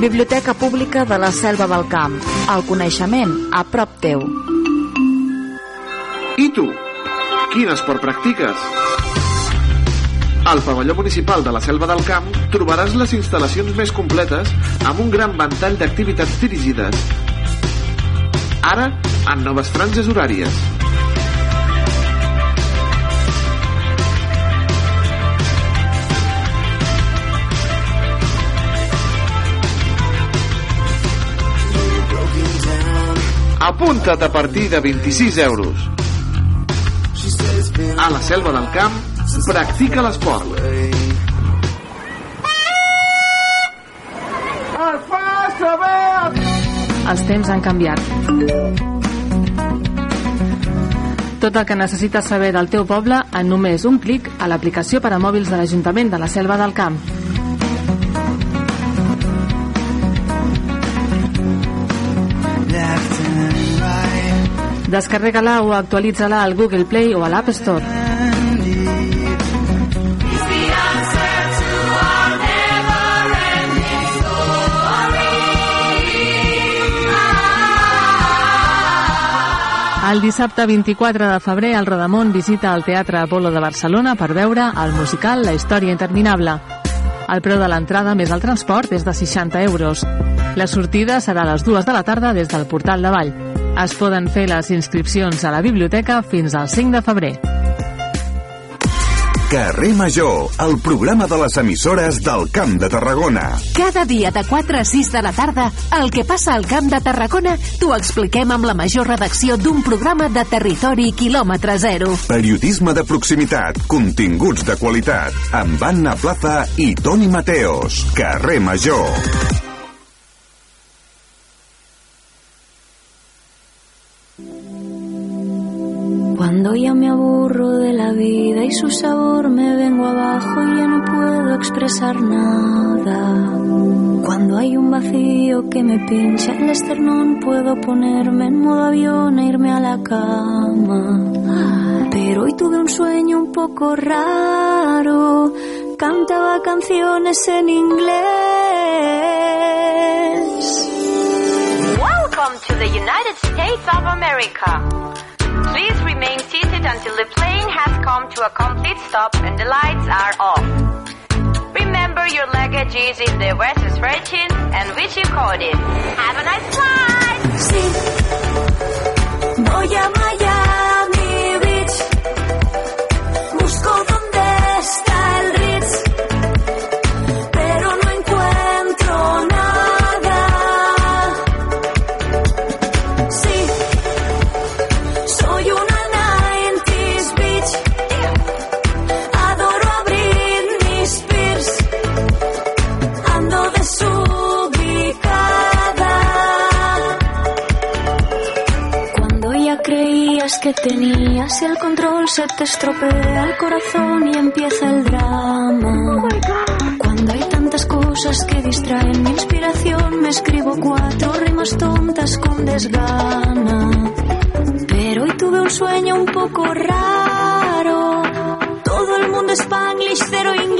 Biblioteca Pública de la Selva del Camp. El coneixement a prop teu. I tu? Quin esport practiques? Al pavelló municipal de la Selva del Camp trobaràs les instal·lacions més completes amb un gran ventall d'activitats dirigides. Ara, en noves franges horàries. Apunta't a partir de 26 euros. A la Selva del Camp, practica l'esport. Es fa saber! Els temps han canviat. Tot el que necessites saber del teu poble en només un clic a l'aplicació per a mòbils de l'Ajuntament de la Selva del Camp. Descarrega-la o actualitza-la al Google Play o a l'App Store. El dissabte 24 de febrer, el Rodamont visita el Teatre Apolo de Barcelona per veure el musical La història interminable. El preu de l'entrada més el transport és de 60 euros. La sortida serà a les 2 de la tarda des del Portal de Vall. Es poden fer les inscripcions a la biblioteca fins al 5 de febrer. Carrer Major, el programa de les emissores del Camp de Tarragona. Cada dia de 4 a 6 de la tarda, el que passa al Camp de Tarragona t'ho expliquem amb la major redacció d'un programa de territori quilòmetre zero. Periodisme de proximitat, continguts de qualitat, amb Anna Plaza i Toni Mateos. Carrer Major. Cuando ya me aburro de la vida y su sabor me vengo abajo y ya no puedo expresar nada. Cuando hay un vacío que me pincha el esternón puedo ponerme en modo avión e irme a la cama. Pero hoy tuve un sueño un poco raro. Cantaba canciones en inglés. Welcome to the United States of America. Please remain seated until the plane has come to a complete stop and the lights are off. Remember your luggage is in the versus Virgin and which you caught it. Have a nice flight! Sí. Voy a que tenías el control, se te estropea el corazón y empieza el drama. Cuando hay tantas cosas que distraen mi inspiración, me escribo cuatro rimas tontas con desgana. Pero hoy tuve un sueño un poco raro. Todo el mundo spanglish, cero inglés.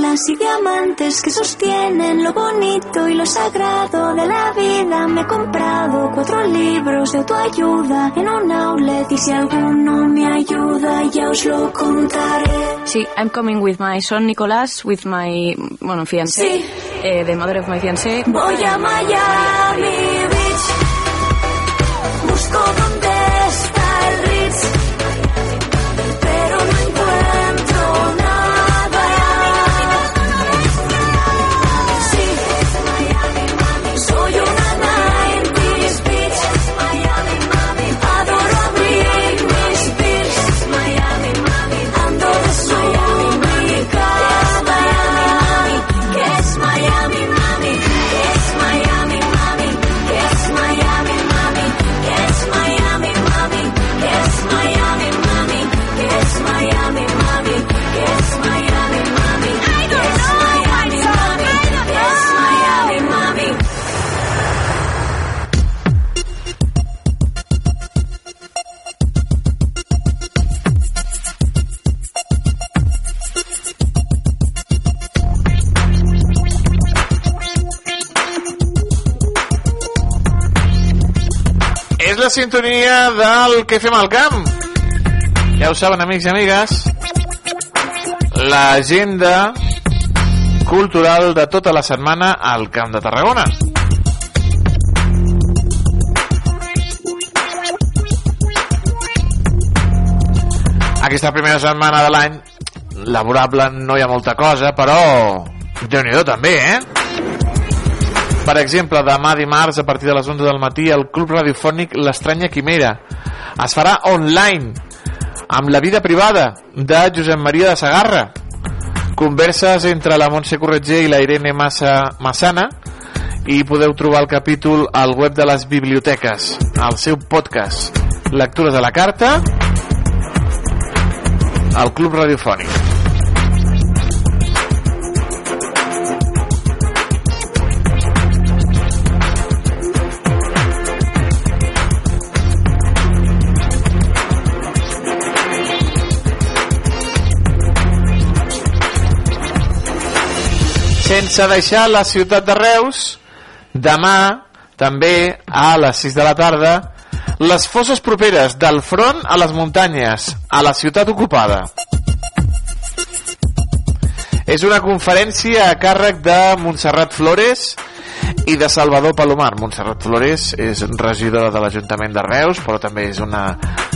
Perlas y diamantes que sostienen lo bonito y lo sagrado de la vida. Me he comprado cuatro libros de autoayuda en un outlet y si alguno me ayuda ya os lo contaré. Sí, I'm coming with my son Nicolás, with my, bueno, fiancé, Sí. eh, the mother of my fiancé. Voy a Miami Beach, busco sintonia del que fem al camp. Ja ho saben, amics i amigues. L'agenda cultural de tota la setmana al Camp de Tarragona. Aquesta primera setmana de l'any laborable no hi ha molta cosa, però déu nhi també, eh? Per exemple, demà dimarts a partir de les 11 del matí el Club Radiofònic L'Estranya Quimera es farà online amb la vida privada de Josep Maria de Sagarra. Converses entre la Montse Corretger i la Irene Massa Massana i podeu trobar el capítol al web de les biblioteques al seu podcast. Lectures a la carta al Club Radiofònic sense deixar la ciutat de Reus demà també a les 6 de la tarda les fosses properes del front a les muntanyes a la ciutat ocupada. És una conferència a càrrec de Montserrat Flores i de Salvador Palomar. Montserrat Flores és regidora de l'Ajuntament de Reus, però també és una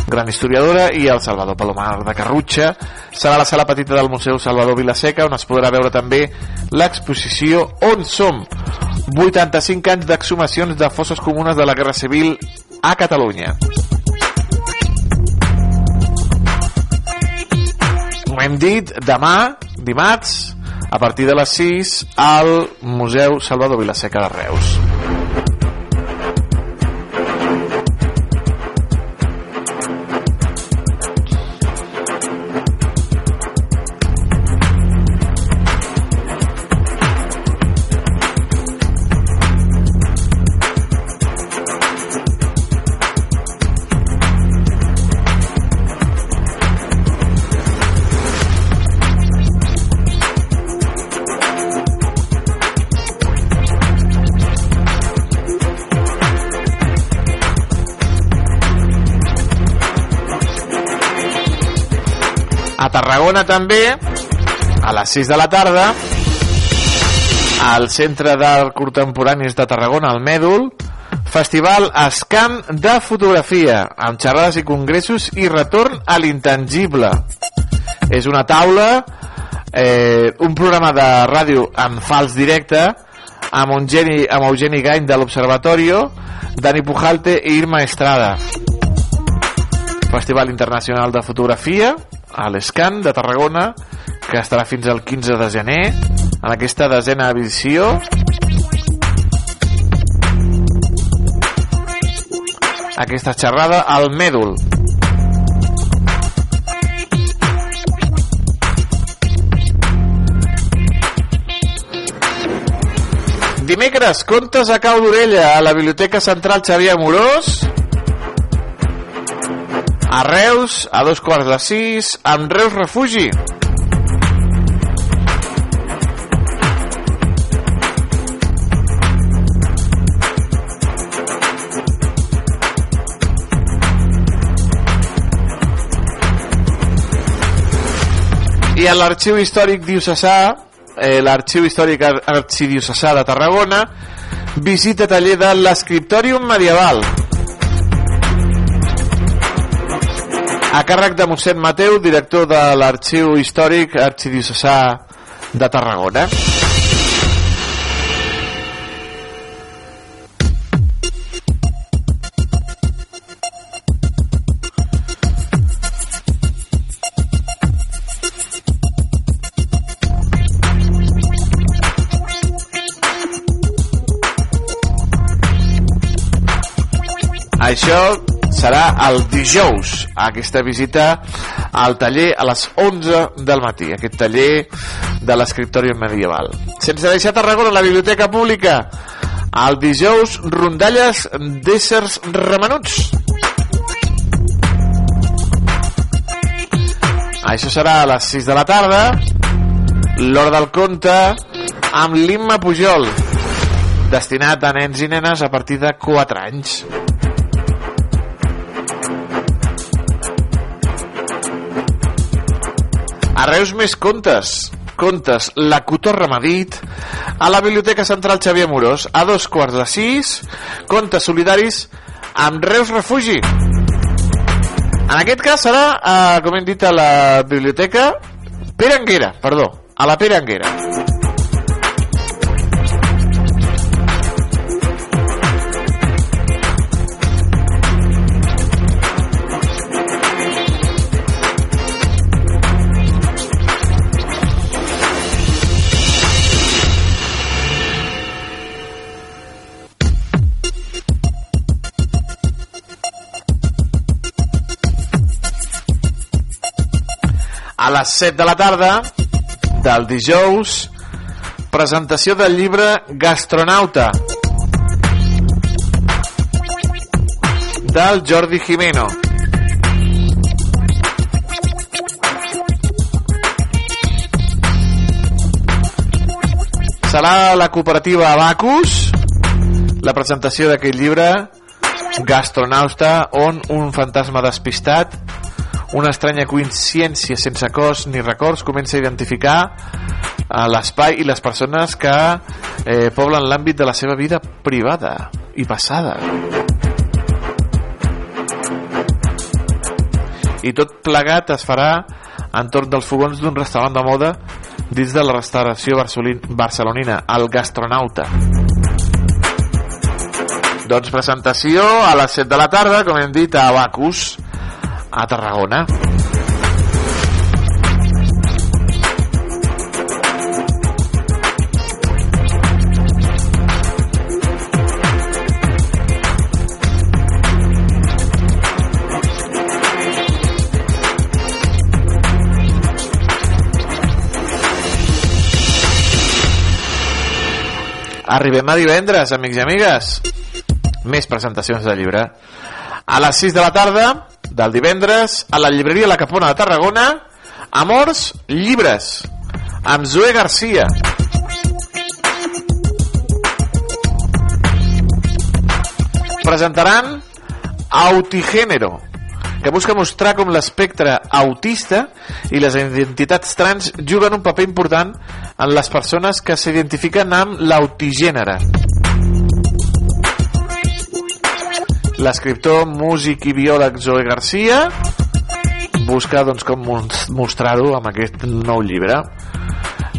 gran historiadora, i el Salvador Palomar de Carrutxa. Serà la sala petita del Museu Salvador Vilaseca, on es podrà veure també l'exposició On som? 85 anys d'exhumacions de fosses comunes de la Guerra Civil a Catalunya. Ho hem dit, demà, dimarts, a partir de les 6, al Museu Salvador Vilaseca de Reus. Tarragona també, a les 6 de la tarda, al Centre d'Art Contemporanis de Tarragona, al Mèdul, Festival Escam de Fotografia, amb xerrades i congressos i retorn a l'intangible. És una taula, eh, un programa de ràdio en fals directe, amb Eugeni, amb Eugeni Gany de l'Observatorio, Dani Pujalte i Irma Estrada. Festival Internacional de Fotografia a l'Escan de Tarragona que estarà fins al 15 de gener en aquesta desena edició. Aquesta xerrada al Mèdul. Dimecres, contes a cau d'orella a la Biblioteca Central Xavier Amorós a Reus a dos quarts de sis amb Reus Refugi. I a l'Arxiu Històric Diocesà, eh, l'Arxiu Històric Arxidiocesà de Tarragona, visita taller de l'Escriptòrium Medieval. A càrrec de mossèn Mateu, director de l'Arxiu Històric Arxidiocesà de Tarragona. Això serà el dijous, aquesta visita al taller a les 11 del matí, aquest taller de l'escriptòria medieval. Sense deixar Tarragona, la Biblioteca Pública, el dijous, rondalles d'éssers remenuts. Això serà a les 6 de la tarda, l'hora del conte, amb l'Imma Pujol, destinat a nens i nenes a partir de 4 anys. A Reus més contes. Contes La Cotorra m'ha dit a la Biblioteca Central Xavier Morós a dos quarts de sis. Contes solidaris amb Reus Refugi. En aquest cas serà eh, com hem dit a la biblioteca Pere Anguera, perdó a la Pere a les 7 de la tarda del dijous presentació del llibre Gastronauta del Jordi Jimeno. Serà la cooperativa Abacus la presentació d'aquest llibre Gastronauta on un fantasma despistat una estranya coincidència sense cos ni records comença a identificar a l'espai i les persones que eh, poblen l'àmbit de la seva vida privada i passada. I tot plegat es farà entorn dels fogons d'un restaurant de moda dins de la restauració barcelonina, el Gastronauta. Doncs presentació a les 7 de la tarda, com hem dit, a Bacus, a Tarragona. Arribem a divendres, amics i amigues. Més presentacions de llibre. A les 6 de la tarda del divendres, a la llibreria La Capona de Tarragona, Amors Llibres, amb Zoe Garcia. Presentaran Autigénero, que busca mostrar com l'espectre autista i les identitats trans juguen un paper important en les persones que s'identifiquen amb l'autigènere. L'escriptor, músic i biòleg Zoe Garcia busca doncs, com mostrar-ho amb aquest nou llibre.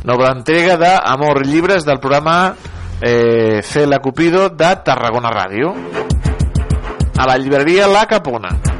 Nova entrega d'Amor Llibres del programa eh, Cela Cupido de Tarragona Ràdio a la llibreria La Capona.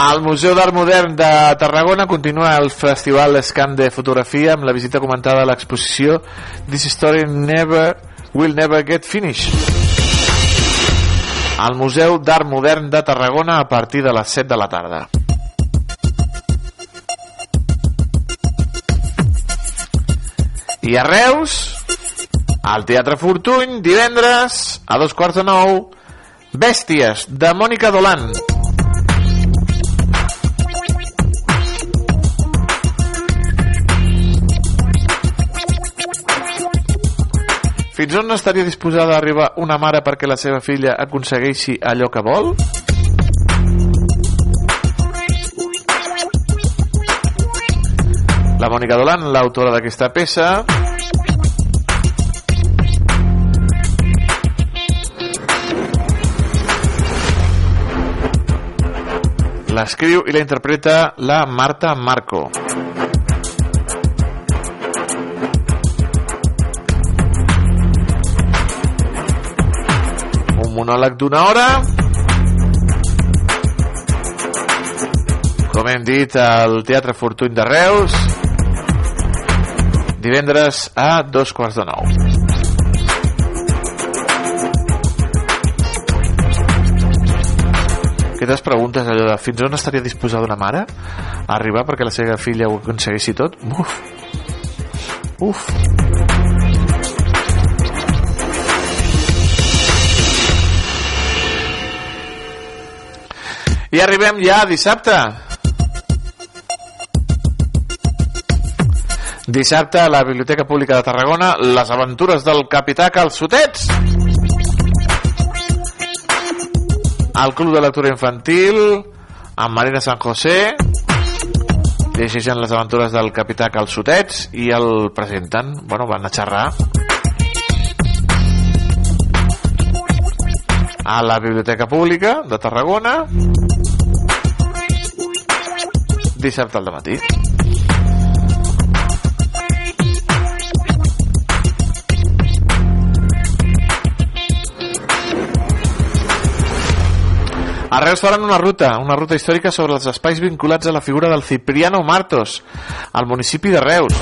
Al Museu d'Art Modern de Tarragona continua el Festival Scan de Fotografia amb la visita comentada a l'exposició This Story Never Will Never Get Finished. Al Museu d'Art Modern de Tarragona a partir de les 7 de la tarda. I a Reus, Al Teatre Fortuny, divendres, a dos quarts de nou, Bèsties, de Mònica Dolan. Fins on estaria disposada a arribar una mare perquè la seva filla aconsegueixi allò que vol? La Mònica Dolan, l'autora d'aquesta peça, l'escriu i la interpreta la Marta Marco. Monòleg d'una hora. Com hem dit al Teatre Fortuny de Reus divendres a dos quarts de nou. Aquestes preguntes allò de fins on estaria disposada una mare a arribar perquè la seva filla ho aconsegueixi tot? Uf. Uf i arribem ja a dissabte. Dissabte a la Biblioteca Pública de Tarragona les aventures del capità Calçotets al Club de Lectura Infantil amb Marina San José. Llegeixen les aventures del capità Calçotets i el presenten. Bueno, van a xerrar. A la Biblioteca Pública de Tarragona dissabte al matí A Reus faran una ruta, una ruta històrica sobre els espais vinculats a la figura del Cipriano Martos, al municipi de Reus.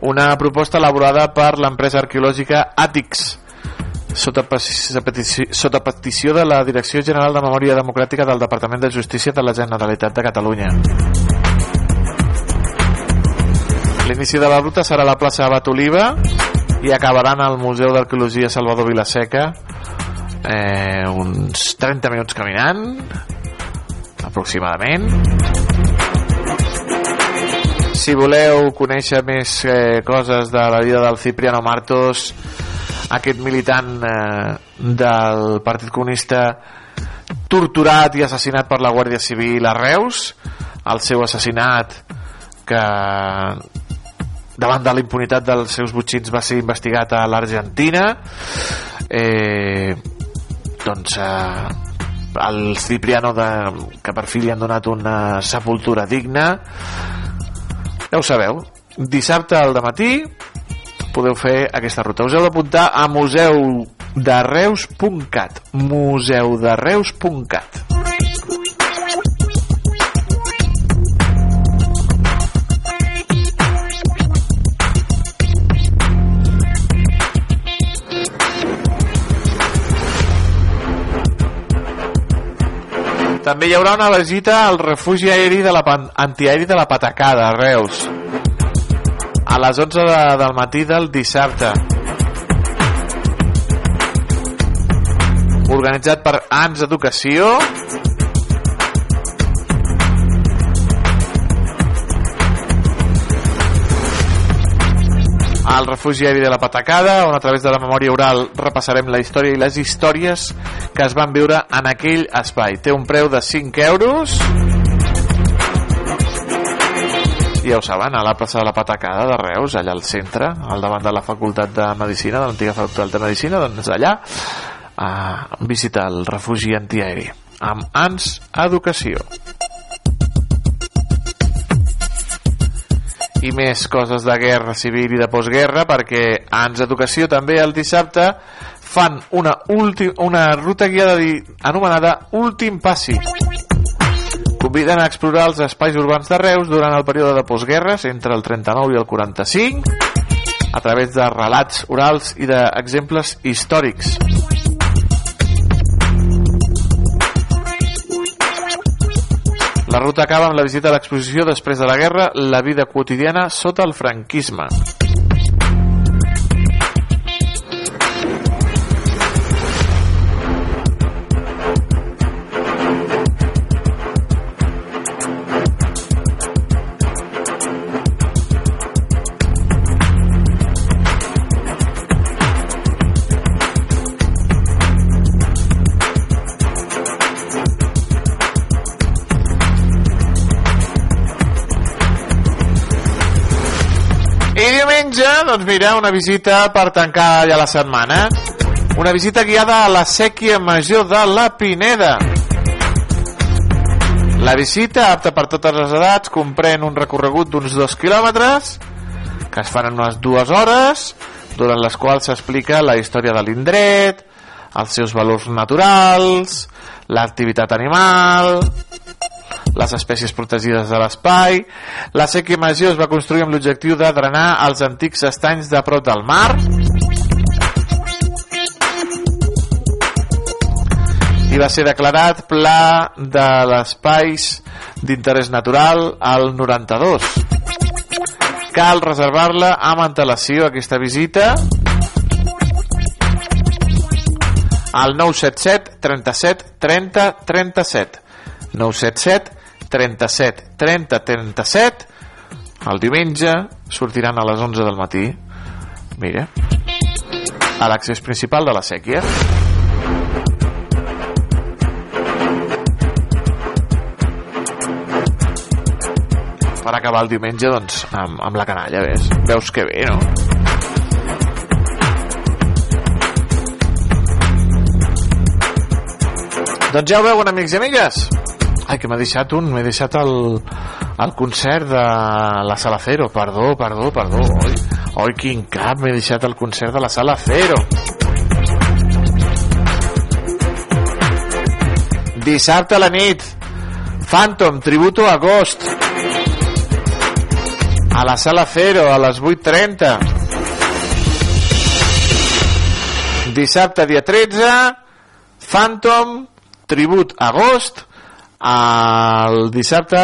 Una proposta elaborada per l'empresa arqueològica Àtics, sota, petició, sota petició de la Direcció General de Memòria Democràtica del Departament de Justícia de la Generalitat de Catalunya. L'inici de la ruta serà a la plaça Abat Oliva i acabaran al Museu d'Arqueologia Salvador Vilaseca eh, uns 30 minuts caminant aproximadament si voleu conèixer més eh, coses de la vida del Cipriano Martos aquest militant eh, del Partit Comunista torturat i assassinat per la Guàrdia Civil a Reus el seu assassinat que davant de la impunitat dels seus butxins va ser investigat a l'Argentina. Eh, doncs eh, el Cipriano de, que per fi li han donat una sepultura digna ja ho sabeu dissabte al matí podeu fer aquesta ruta us heu d'apuntar a museudereus.cat museudereus.cat També hi haurà una visita al refugi aeri de la antiaeri de la Patacada, a Reus. A les 11 de, del matí del dissabte. Organitzat per ANS Educació al refugi aeri de la Patacada, on a través de la memòria oral repassarem la història i les històries que es van viure en aquell espai. Té un preu de 5 euros ja ho saben, a la plaça de la Patacada de Reus, allà al centre, al davant de la Facultat de Medicina, de l'antiga Facultat de Medicina, doncs allà a visitar el refugi antiaeri amb ANS Educació. i més coses de guerra civil i de postguerra perquè ANS Educació també el dissabte fan una, ulti, una ruta guiada anomenada Últim Passi conviden a explorar els espais urbans de Reus durant el període de postguerres entre el 39 i el 45 a través de relats orals i d'exemples històrics La ruta acaba amb la visita a l'exposició després de la guerra La vida quotidiana sota el franquisme. Doncs mira, una visita per tancar ja la setmana. Una visita guiada a la sèquia major de la Pineda. La visita, apta per totes les edats, comprèn un recorregut d'uns dos quilòmetres, que es fan en unes dues hores, durant les quals s'explica la història de l'indret, els seus valors naturals, l'activitat animal, les espècies protegides de l'espai. La sèquia major es va construir amb l'objectiu de drenar els antics estanys de prop del mar i va ser declarat pla de l'espais d'interès natural al 92. Cal reservar-la amb antelació aquesta visita al 977 37 30 37 977 37 30 37 el diumenge sortiran a les 11 del matí. Mira. A l'accés principal de la sèquia per acabar el diumenge doncs amb, amb la canalla ves? veus que bé no? doncs ja ho veuen amics i amigues Ai, que m'ha deixat un, m'he deixat el, el concert de la Sala Cero. Perdó, perdó, perdó. Oi, oi quin cap, m'he deixat el concert de la Sala Cero. Dissabte a la nit, Phantom, tributo a Agost. A la Sala Cero, a les 8.30. Dissabte, dia 13, Phantom, tribut agost, el dissabte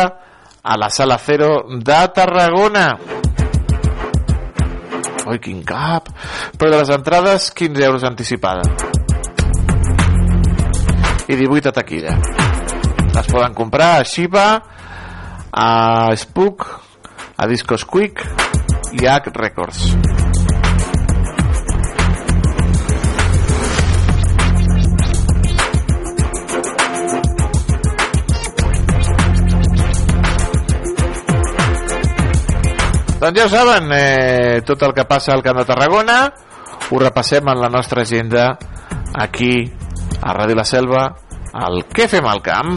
a la Sala Cero de Tarragona. Oi, quin cap! Però de les entrades, 15 euros anticipada. I 18 a taquilla. Les poden comprar a Shiba, a Spook, a Discos Quick i a Records. Doncs ja ho saben, eh, tot el que passa al Camp de Tarragona ho repassem en la nostra agenda aquí a Ràdio La Selva, al Què fem al camp?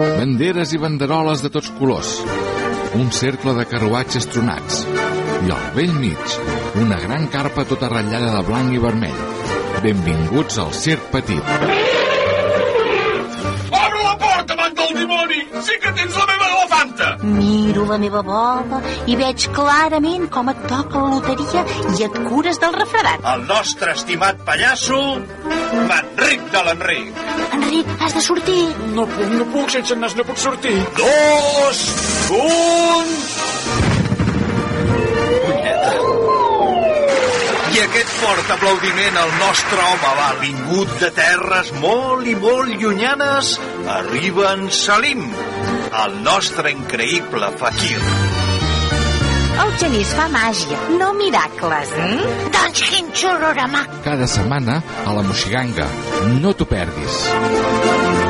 Banderes i banderoles de tots colors. Un cercle de carruatges tronats. I al vell mig, una gran carpa tota ratllada de blanc i vermell. Benvinguts al Circ Petit. Obre la porta, amant del dimoni! Sí que tens la meva elefanta! Miro la meva bola i veig clarament com et toca la loteria i et cures del refredat. El nostre estimat pallasso, Manric de l'Enric. Enric, has de sortir. No puc, no puc, sense nas no puc sortir. Dos, un... I aquest fort aplaudiment al nostre home va vingut de terres molt i molt llunyanes, arriba en Salim, el nostre increïble fakir. El genís fa màgia, no miracles. Mm? Doncs quin xurrorama. Cada setmana a la Moxiganga. No t'ho perdis.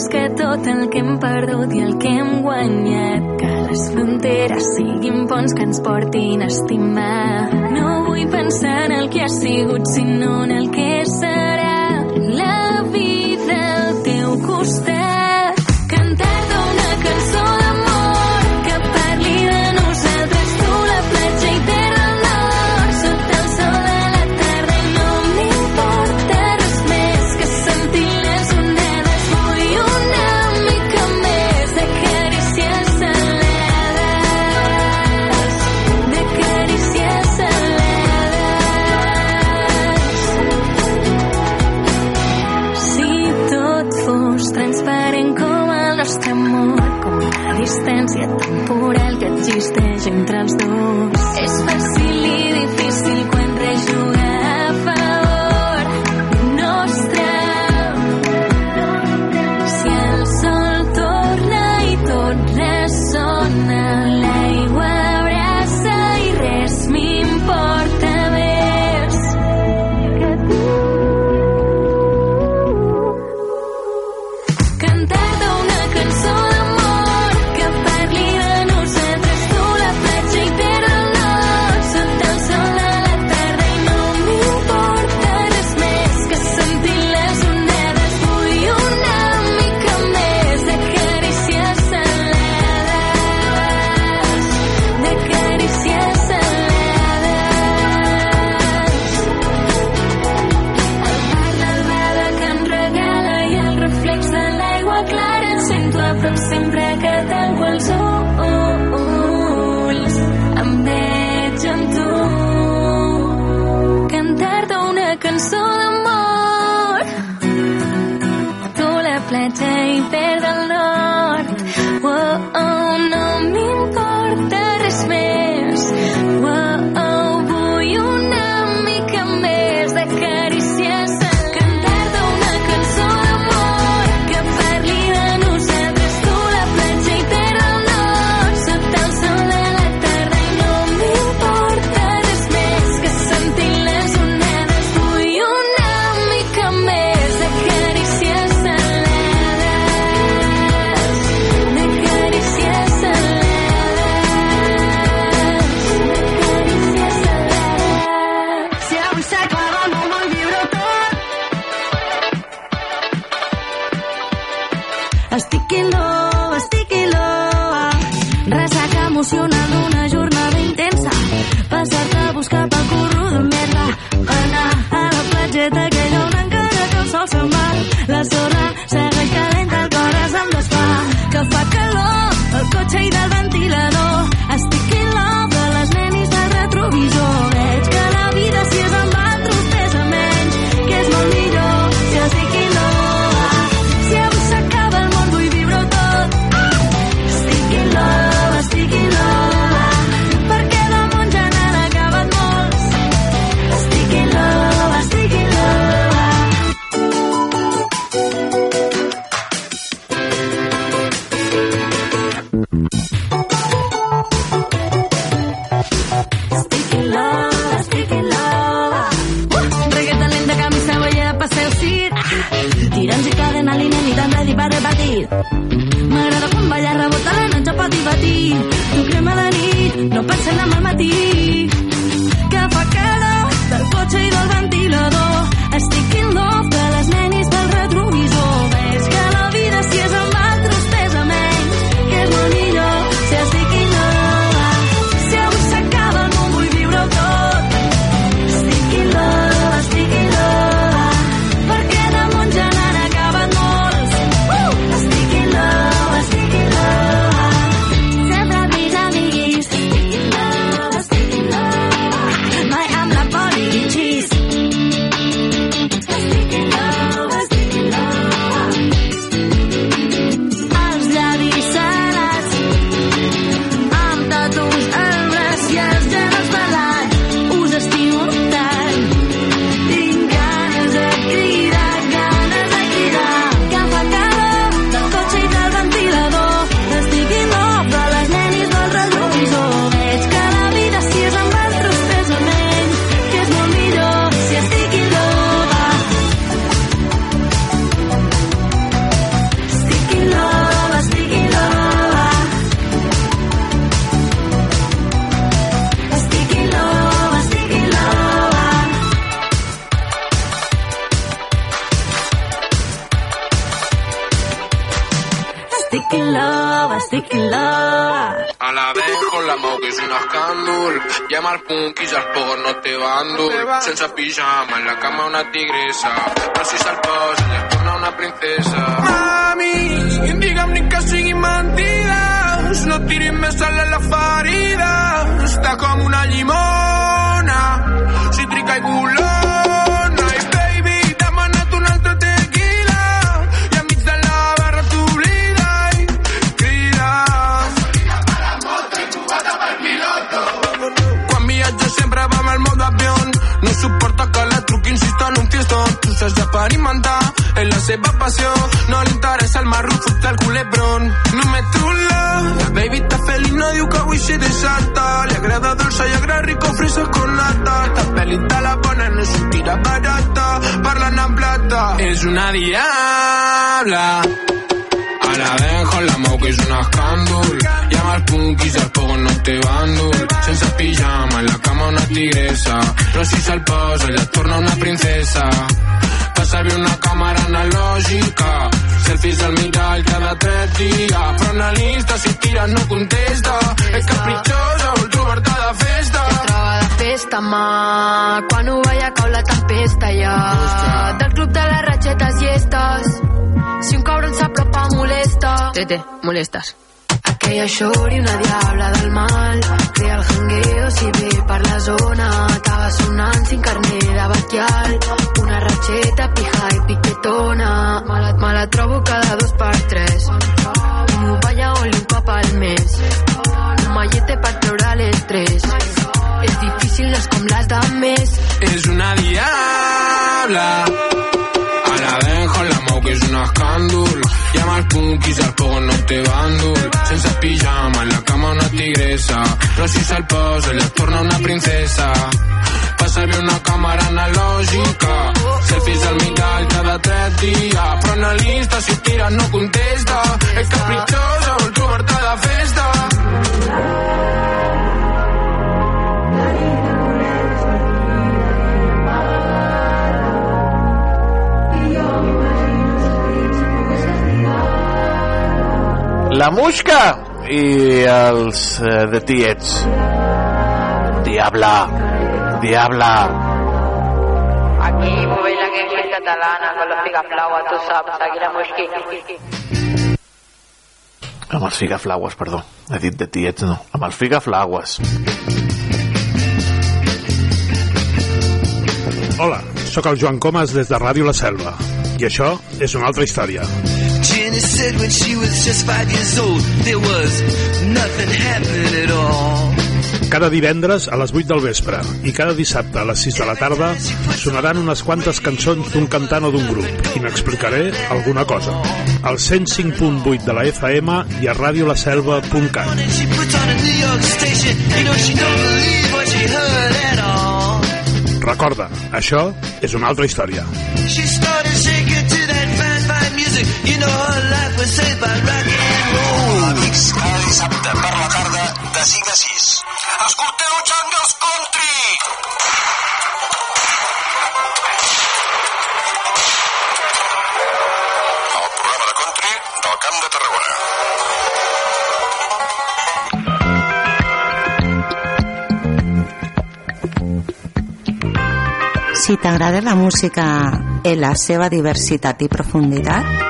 més que tot el que hem perdut i el que hem guanyat que les fronteres siguin ponts que ens portin a estimar. No vull pensar en el que ha sigut sinó en el que times the la Mau que és un escàndol i amb el punk i els pogos no té bàndol sense pijama en la cama una tigresa. Però si se'l posa ja torna una princesa. Mami, digue'm ni que siguin mentides, no tirin més sal a la ferida. Està com una llimona, experimentar, és la seva passió, no li interessa el marró, fot el culebrón. Només true la baby està feliç, no diu que avui s'hi desata. Li agrada dolça i agrada rico, fresas con nata. Esta pelita la bona, no tira barata, parlant en plata. És una diabla. A la vez con la Mau que és un escàndol i amb els punkis el pogo no té bàndol sense pijama en la cama una tigresa però si se'l posa ja es torna una princesa fa servir una càmera analògica selfies al mirall cada tres dies però analista si tira no contesta és capritxosa vol trobar-te de festa troba de festa, mà. Quan ho veia cau la tempesta, ja. Del club de les ratxetes llestes. Si un cabron s'apropa, molesta. Tete, molestes. Aquella xori, una diabla del mal. Crea el jangueo si ve per la zona. Acaba sonant sin carner de batial. Una ratxeta, pija i piquetona. Me la, me la trobo cada dos per tres. M'ho balla oli un cop al mes. Un mallete per treure l'estrès. És difícil, és com les de més. és una diabla. Escàndol i amb els punkis el pogo no té bàndol sense pijama en la cama una tigresa però si se'l posa ja es torna una princesa servir una càmera analògica selfies al mirall cada tres dies però analista si tira no contesta és capritxosa vol trobar-te de festa La Musca i els eh, de tiets. Diabla, diabla. Aquí movent la que és catalana, con los pigaflauas, tú sabes, aquí la mosquita. Amb els figaflaues, perdó. He dit de tiets, no. Amb els figaflaues. Hola, sóc el Joan Comas des de Ràdio La Selva. I això és una altra història. Jenny said when she was just five years old, there was nothing happening at all. Cada divendres a les 8 del vespre i cada dissabte a les 6 de la tarda sonaran unes quantes cançons d'un cantant o d'un grup i n'explicaré alguna cosa. Al 105.8 de la FM i a radiolaselva.cat. Recorda, això és una altra història. She started shaking You know her life was saved by rock and roll. Amics, cada dissabte per la tarda de 5 a 6. Escolteu Jungles Country! El programa de country del Camp de Tarragona. Si t'agrada la música en la seva diversitat i profunditat,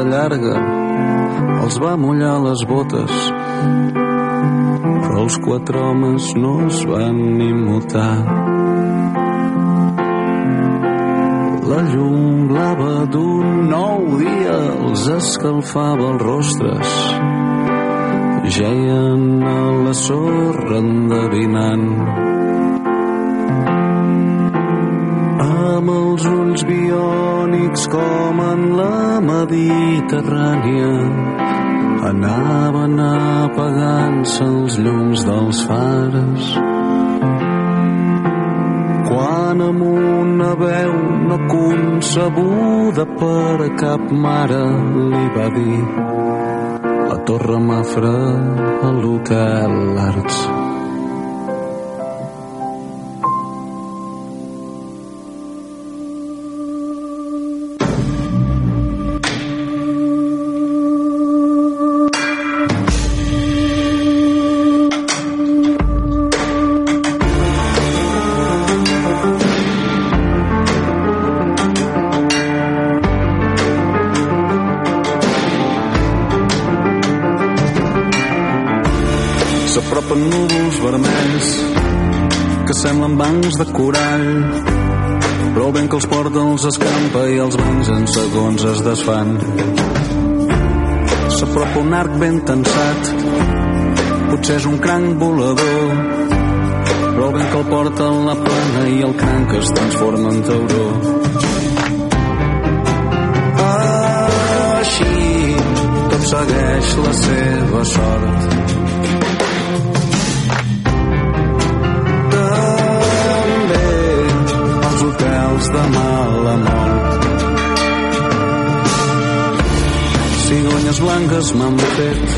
massa llarga els va mullar les botes però els quatre homes no es van immutar. La llum blava d'un nou dia els escalfava els rostres geien a la sorra endevinant amb els ulls biònics com en la Mediterrània anaven apagant-se els llums dels fares quan amb una veu no concebuda per cap mare li va dir la Torre Mafra a l'Hotel Arts. De corall però el vent que els porta els escampa i els bancs en segons es desfan. S'apropa un arc ben tensat potser és un cranc volador. Però el vent que el porta en la plana i el cranc es transforma en tauró. Així tot segueix la seva sort hotels de mala mort. Cigonyes blanques m'han fet.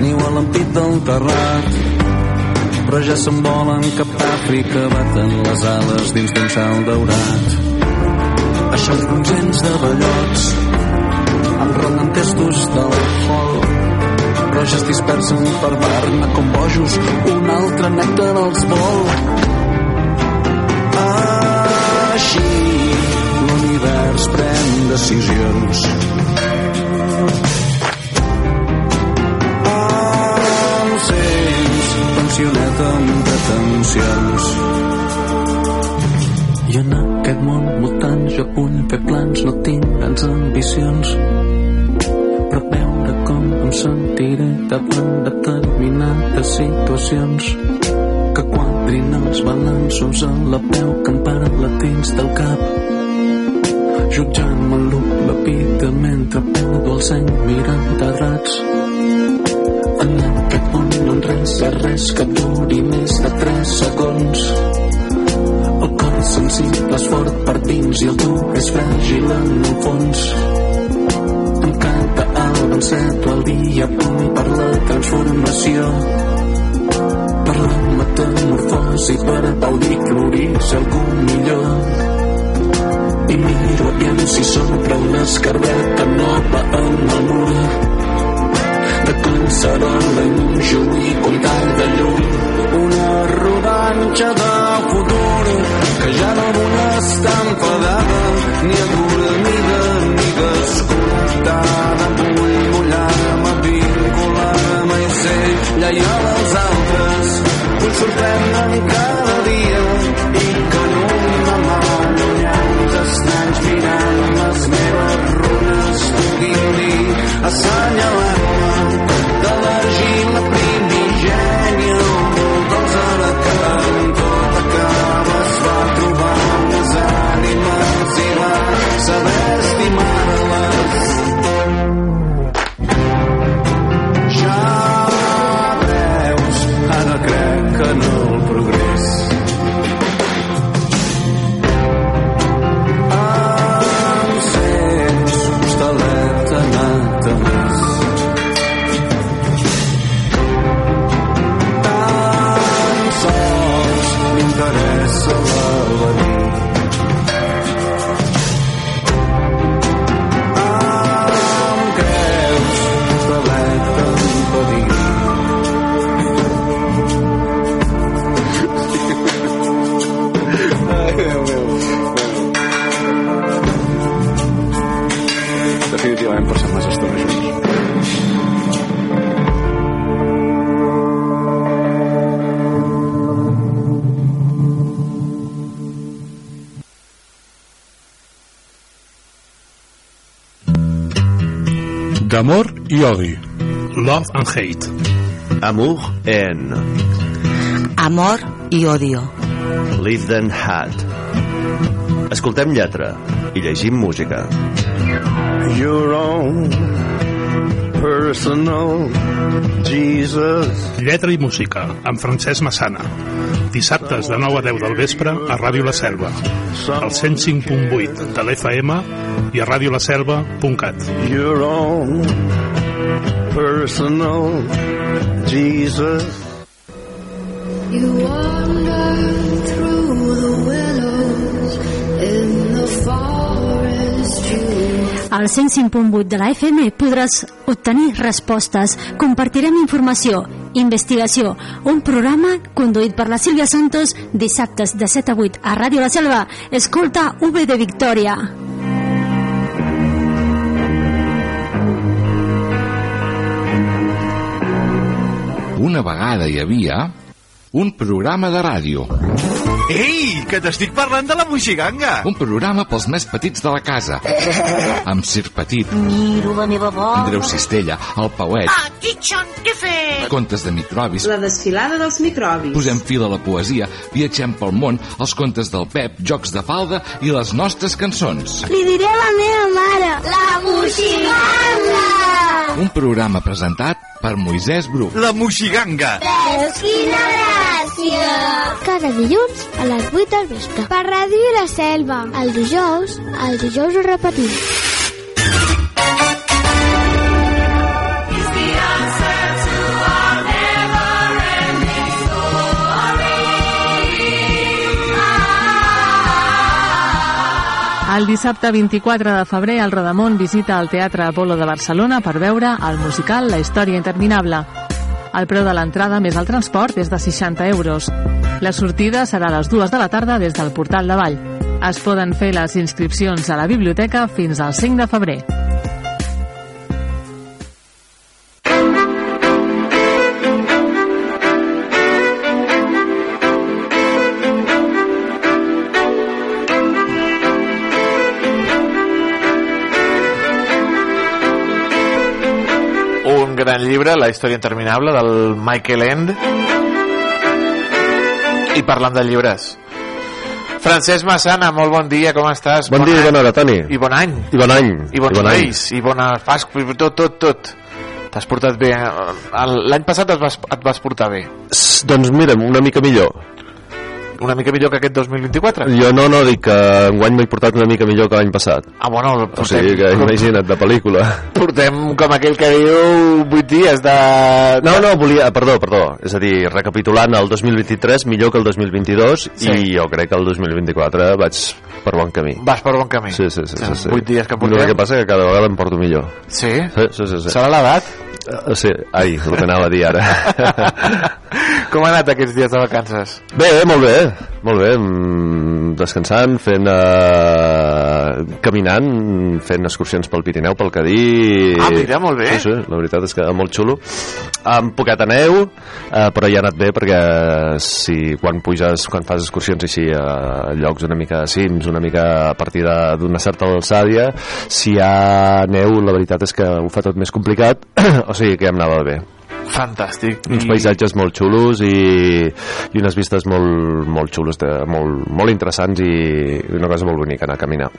Niu a l'ampit del terrat. Però ja s'envolen cap a Àfrica baten les ales dins d'un sal daurat. Això és ronzents de ballots amb ronen testos del fol però ja es dispersen per Barna com bojos un altre nèctar els vol així l'univers pren decisions. Em sents pensioneta amb detencions i en aquest món mutant jo vull fer plans no tinc grans ambicions. Però veure com em sentiré davant determinades situacions. Que quadrin els balanços a la peu que em paren latins del cap. Jutjant-me la vida mentre perdo el seny mirant terrats en aquest món no en res és res que duri més de 3 segons. El cor és sensible és fort per dins i el dur és fràgil en el fons. Em canta el venceto el dia punt per la transformació. la metamorfosi per gaudir florir algú millor. I miro aviam si s'obre una escarbeta nova en el mur de cancerola i Montjuïc un tall de llum una rodanxa de futur que ja no vull estar enfadada ni adormida ni descomptada. Vull mullar-me vincular-me i ser lleial vull sorprendre'm cada dia. I i odi. Love and hate. Amour en Amor i odio. Live Then Had. Escoltem lletra i llegim música. Your own personal Jesus. Lletra i música, amb Francesc Massana. Dissabtes de 9 a 10 del vespre a Ràdio La Selva. Al 105.8 de l'FM i a radiolaselva.cat. Your own personal Jesus. You wander through the willows in the forest. You Al 105.8 de la FM podràs obtenir respostes, compartirem informació, investigació, un programa conduït per la Sílvia Santos dissabtes de 7 a 8 a Ràdio La Selva. Escolta V de Victòria. Una vegada hi havia un programa de ràdio. Ei, que t'estic parlant de la moixiganga! Un programa pels més petits de la casa. Amb Sir Petit, Miro la meva bola. Andreu Cistella, el Pauet, Aquí, Xon, què fes? contes de microbis, La desfilada dels microbis. posem fil a la poesia, viatgem pel món, els contes del Pep, jocs de falda i les nostres cançons. Li diré a la meva mare. La moixiganga! Un programa presentat per Moisès Bru. La moixiganga! Veus quina gràcia! Cada dilluns a les 8 del vespre. Per Ràdio La Selva. El dijous, el dijous ho repetim. El dissabte 24 de febrer, el Rodamont visita el Teatre Apolo de Barcelona per veure el musical La història interminable. El preu de l'entrada més el transport és de 60 euros. La sortida serà a les dues de la tarda des del Portal de Vall. Es poden fer les inscripcions a la biblioteca fins al 5 de febrer. Gran llibre, La història interminable, del Michael End. I parlant de llibres. Francesc Massana, molt bon dia, com estàs? Bon, dia i bona hora, Toni. I bon any. I bon any. I bons I bon any. reis, i bona Pasqua, i tot, tot, tot. T'has portat bé. eh? L'any passat et vas, et vas portar bé. S- Doncs mira'm, una mica millor. Una mica millor que aquest 2024? Jo no, no, dic que enguany m'he portat una mica millor que l'any passat. Ah, bueno, O portem, sigui que imagina't, de pel·lícula. portem com aquell que diu 8 dies de... No, no, volia, perdó, perdó. És a dir, recapitulant el 2023 millor que el 2022 Sí. i jo crec que el 2024 vaig per bon camí. Vas per bon camí. Sí, sí, sí. sí, sí. Vuit dies que No, portem. el que passa que cada vegada em porto millor. Sí? Sí, sí, sí. sí. Serà l'edat? Uh, sí, ai, el que anava a dir ara. <laughs> Com ha anat aquests dies de vacances? Bé, molt bé, molt bé, mm, descansant, fent, eh, caminant, fent excursions pel Pirineu, pel Cadí... Ah, mira, molt bé. Sí, sí, la veritat és que molt xulo. Amb poqueta neu, eh, però ja ha anat bé perquè si quan puges, quan fas excursions així a llocs una mica cims, una mica a partir de- d'una certa alçàdia, si hi ha neu, la veritat és que ho fa tot més complicat, <clears throat> o sigui que ja em anava bé Fantàstic. uns paisatges molt xulos i, i unes vistes molt, molt xulos, de, molt, molt interessants i una cosa molt bonica anar a caminar.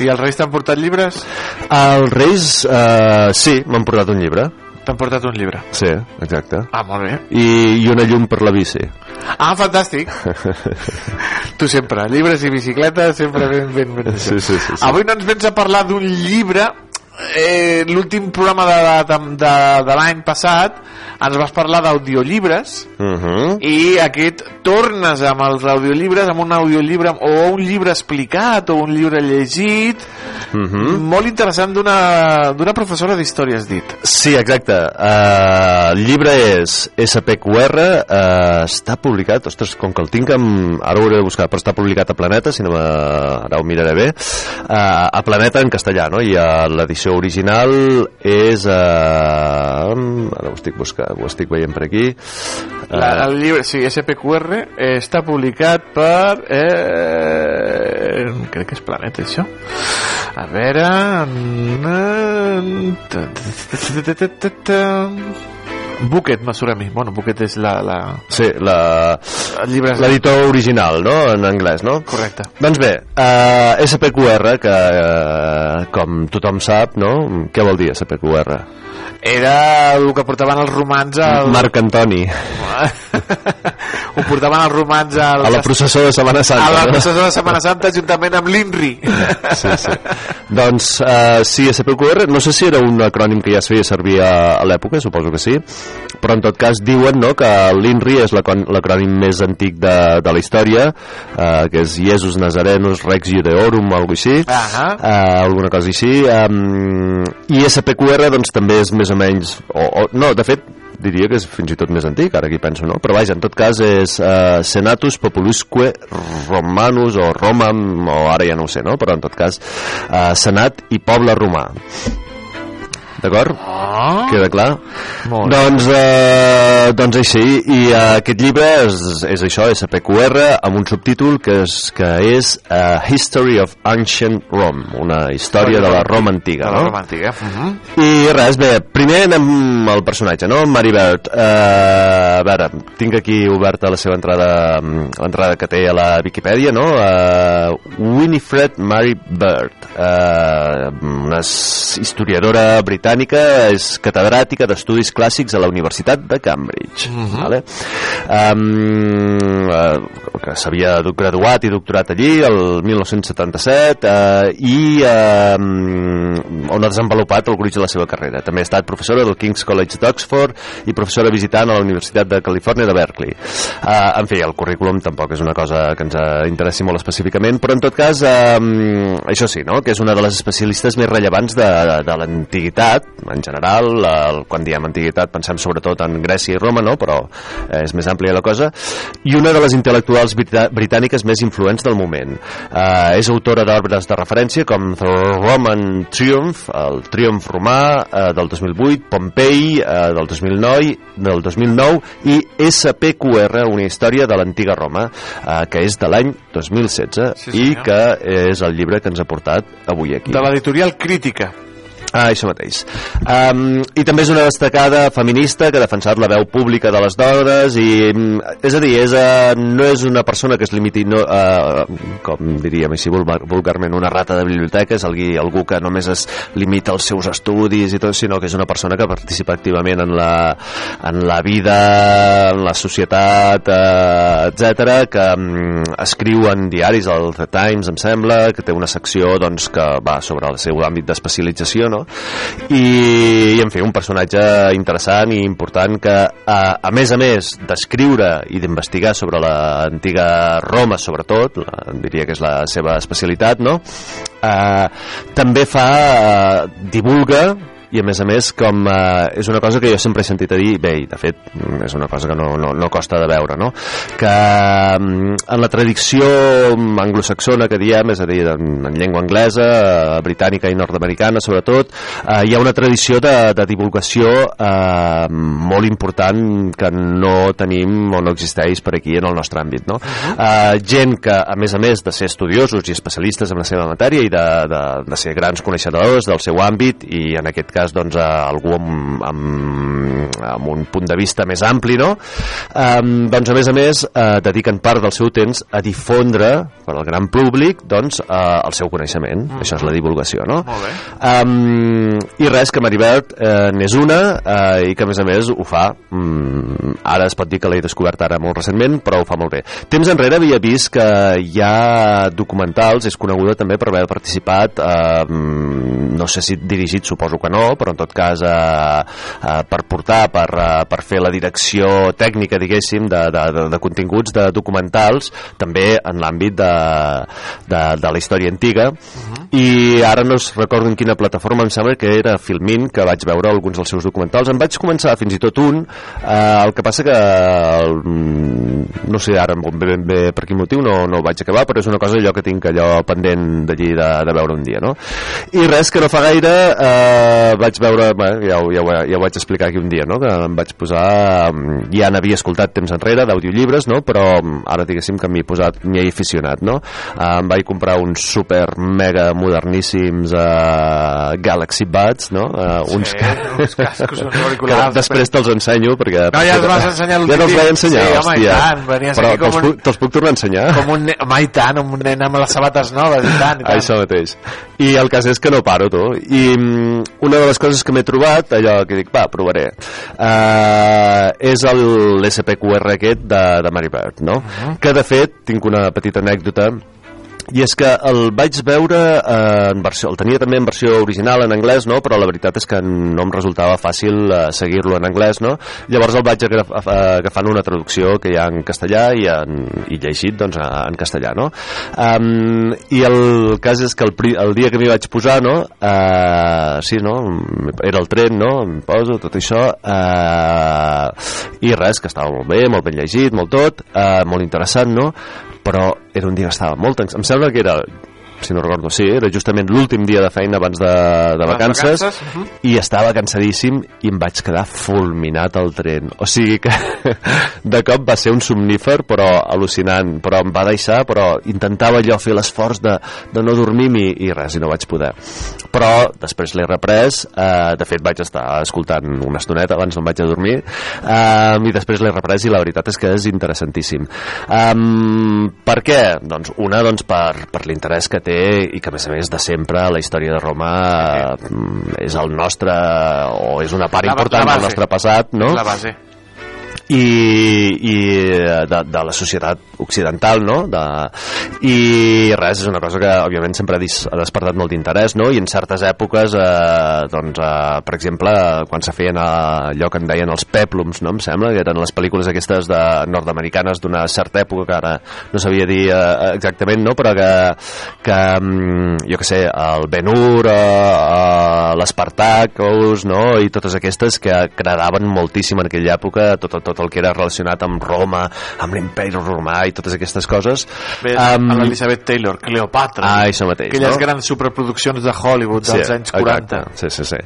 I els Reis t'han portat llibres? Els Reis, eh, sí, m'han portat un llibre. T'han portat un llibre? Sí, exacte. Ah, molt bé. I, I una llum per la bici. Ah, fantàstic. <laughs> tu sempre, llibres i bicicleta, sempre ben, ben, ben. Sí, sí, sí, sí. Avui no ens vens a parlar d'un llibre eh, l'últim programa de, de, de, de l'any passat ens vas parlar d'audiollibres Uh -huh. i aquest tornes amb els audiollibres amb un audiollibre o un llibre explicat o un llibre llegit Uh -huh. molt interessant d'una d'una professora d'història has dit Sí, exacte. Uh, el llibre és SPQR, uh, està publicat, ostres, com que el tinc amb... Ara ho hauré de buscar, però està publicat a Planeta, si no me... ara ho miraré bé, uh, a Planeta en castellà, no? I uh, l'edició original és... Uh, ara ho estic buscant, ho estic veient per aquí. La, el llibre, sí, SPQR eh, està publicat per eh, crec que és Planeta això a veure Bucket Masurami bueno, Bucket és la, la... Sí, la... El llibre és- l'editor original, no?, en anglès, no? Correcte. Doncs bé, uh, SPQR, que uh, com tothom sap, no?, què vol dir SPQR? Era el que portaven els romans al... Marc Antoni. <laughs> ho portaven els romans al... A la processó de Setmana Santa. a la processó de Setmana Santa juntament amb l'INRI Sí, sí. doncs uh, sí, SPQR, no sé si era un acrònim que ja es feia servir a, a l'època, suposo que sí, però en tot cas diuen no, que l'INRI és l'acrò- l'acrònim més antic de, de la història, uh, que és Jesus Nazarenus Rex Judeorum, o alguna així, Ahà. uh, alguna cosa així, um, i SPQR doncs també és més o menys, o, o, no, de fet, diria que és fins i tot més antic, ara que penso, no? Però vaja, en tot cas és uh, Senatus Populusque Romanus o Romam, o ara ja no ho sé, no? Però en tot cas, uh, Senat i poble romà. D'acord? Ah. Queda clar? Molt. Doncs, eh, doncs així, i eh, aquest llibre és, és això, SPQR, amb un subtítol que és, que és uh, History of Ancient Rome, una història de la Roma antiga, de la no? Roma antiga uh -huh. I res, bé, primer anem al personatge, no? Mary Bird. Uh, a veure, tinc aquí oberta la seva entrada, l'entrada que té a la Viquipèdia, no? Uh, Winifred Mary Bird, uh, una historiadora britànica, és catedràtica d'estudis clàssics a la Universitat de Cambridge. Mhm. vale? Um, uh, que s'havia graduat i doctorat allí el 1977 uh, i uh, on ha desenvolupat el gruix de la seva carrera. També ha estat professora del King's College d'Oxford i professora visitant a la Universitat de Califòrnia de Berkeley. Uh, en fi, el currículum tampoc és una cosa que ens eh, interessi molt específicament, però en tot cas, uh, això sí, no? que és una de les especialistes més rellevants de, de, de l'antiguitat, en general, el, quan diem antiguitat pensem sobretot en Grècia i Roma, no? però eh, és més àmplia la cosa, i una de les intel·lectuals britàniques més influents del moment. Uh, és autora d'obres de referència com The Roman Triumph, el Triomf romà uh, del 2008, Pompei uh, del 2009, del 2009 i SPQR, una història de l'antiga Roma, uh, que és de l'any 2016 Sí, i que és el llibre que ens ha portat avui aquí. de l'editorial Crítica Ah, això mateix. Um, I també és una destacada feminista que ha defensat la veu pública de les dones i, és a dir, és, uh, no és una persona que es limiti, no, uh, com diríem així vulgar, vulgarment, una rata de biblioteca, és algú, algú que només es limita als seus estudis i tot, sinó que és una persona que participa activament en la, en la vida, en la societat, uh, etc que um, escriu en diaris, el The Times, em sembla, que té una secció doncs, que va sobre el seu àmbit d'especialització, no? I, i en fi, un personatge interessant i important que a, a més a més d'escriure i d'investigar sobre l'antiga Roma sobretot, la, diria que és la seva especialitat no? eh, també fa eh, divulga i a més a més com eh, és una cosa que jo sempre he sentit a dir bé, i de fet és una cosa que no, no, no costa de veure no? que mm, en la tradició anglosaxona que diem és a dir, en, en llengua anglesa eh, britànica i nord-americana sobretot eh, hi ha una tradició de, de divulgació eh, molt important que no tenim o no existeix per aquí en el nostre àmbit no? eh, gent que a més a més de ser estudiosos i especialistes en la seva matèria i de, de, de ser grans coneixedors del seu àmbit i en aquest cas doncs, a algú amb, amb, amb un punt de vista més ampli no? um, doncs a més a més eh, dediquen part del seu temps a difondre per al gran públic doncs, eh, el seu coneixement Mm. això és la divulgació no? Molt bé. Um, I res, que Maribert eh, n'és una eh, i que a més a més ho fa um, ara es pot dir que l'he descobert ara molt recentment però ho fa molt bé. Temps enrere havia vist que hi ha documentals, és coneguda també per haver participat eh, no sé si dirigit, suposo que no, però en tot cas eh, eh, per portar, per, eh, per fer la direcció tècnica, diguéssim, de, de, de, de continguts de documentals, també en l'àmbit de, de, de la història antiga, i ara no es recordo en quina plataforma, em sembla que era Filmin, que vaig veure alguns dels seus documentals. Em vaig començar fins i tot un, eh, el que passa que el, mm, no sé ara ben, ben bé per quin motiu no, no ho vaig acabar, però és una cosa allò que tinc allò pendent d'allí de, de veure un dia, no? I res, que no fa gaire eh, vaig veure, bé, ja, ho, ja, ho, ja ho vaig explicar aquí un dia, no? que em vaig posar, mm, ja n'havia escoltat temps enrere d'audiollibres, no? però mm, ara diguéssim que m'hi he posat, m'hi he aficionat, no? Eh, em vaig comprar uns super mega moderníssims eh, Galaxy Buds, no? Eh, uns, uns cascos, uns <laughs> que auriculars. després te'ls ensenyo perquè... No, ja els vas ensenyar Ja te'ls vaig ensenyar, Sí, home, hòstia. Tant, venies Però aquí com un- te'ls puc tornar a ensenyar? Com un nen, home, i tant, un nen amb les sabates noves, i tant, i tant. Això mateix. I el cas és que no paro, tu. I mm, una de les coses que m'he trobat, allò que dic, va, provaré, eh, és l'SPQR aquest de, de Mary Bird, no? Que, de fet, tinc una petita anècdota i és que el vaig veure eh, en versió, el tenia també en versió original en anglès, no? però la veritat és que no em resultava fàcil eh, seguir-lo en anglès, no? Llavors el vaig agraf, eh, agafant una traducció que hi ha en castellà i, en, i llegit doncs, en castellà, no? Um, I el cas és que el, el dia que m'hi vaig posar, no? Uh, sí, no? Era el tren, no? Em poso tot això uh, i res, que estava molt bé, molt ben llegit, molt tot, uh, molt interessant, no? Però era un dia que estava molt tens. Em sembla que era si no recordo, sí, era justament l'últim dia de feina abans de, de vacances, vacances, uh -huh. i estava cansadíssim i em vaig quedar fulminat al tren o sigui que <laughs> de cop va ser un somnífer però al·lucinant però em va deixar, però intentava allò fer l'esforç de, de no dormir-m'hi i res, i no vaig poder però després l'he reprès eh, de fet vaig estar escoltant una estoneta abans no em vaig a dormir eh, i després l'he reprès i la veritat és que és interessantíssim um, per què? doncs una doncs per, per l'interès que té i que a més a més de sempre la història de Roma eh, és el nostre o és una part La important la del nostre passat no? La base. I, i de, de la societat occidental no? de, i res, és una cosa que òbviament sempre ha, despertat molt d'interès no? i en certes èpoques eh, doncs, eh, per exemple quan se feien eh, allò que en deien els peplums no? em sembla, que eren les pel·lícules aquestes de nord-americanes d'una certa època que ara no sabia dir eh, exactament no? però que, que mm, jo que sé, el Ben-Hur eh, eh, l'Espartacus no? i totes aquestes que agradaven moltíssim en aquella època tot, tot el que era relacionat amb Roma amb l'imperi romà i totes aquestes coses Bé, Em, amb l'Elisabeth Taylor, Cleopatra. Ah, això mateix, Aquelles no? grans superproduccions de Hollywood dels anys 40. Exacte, sí, sí, sí.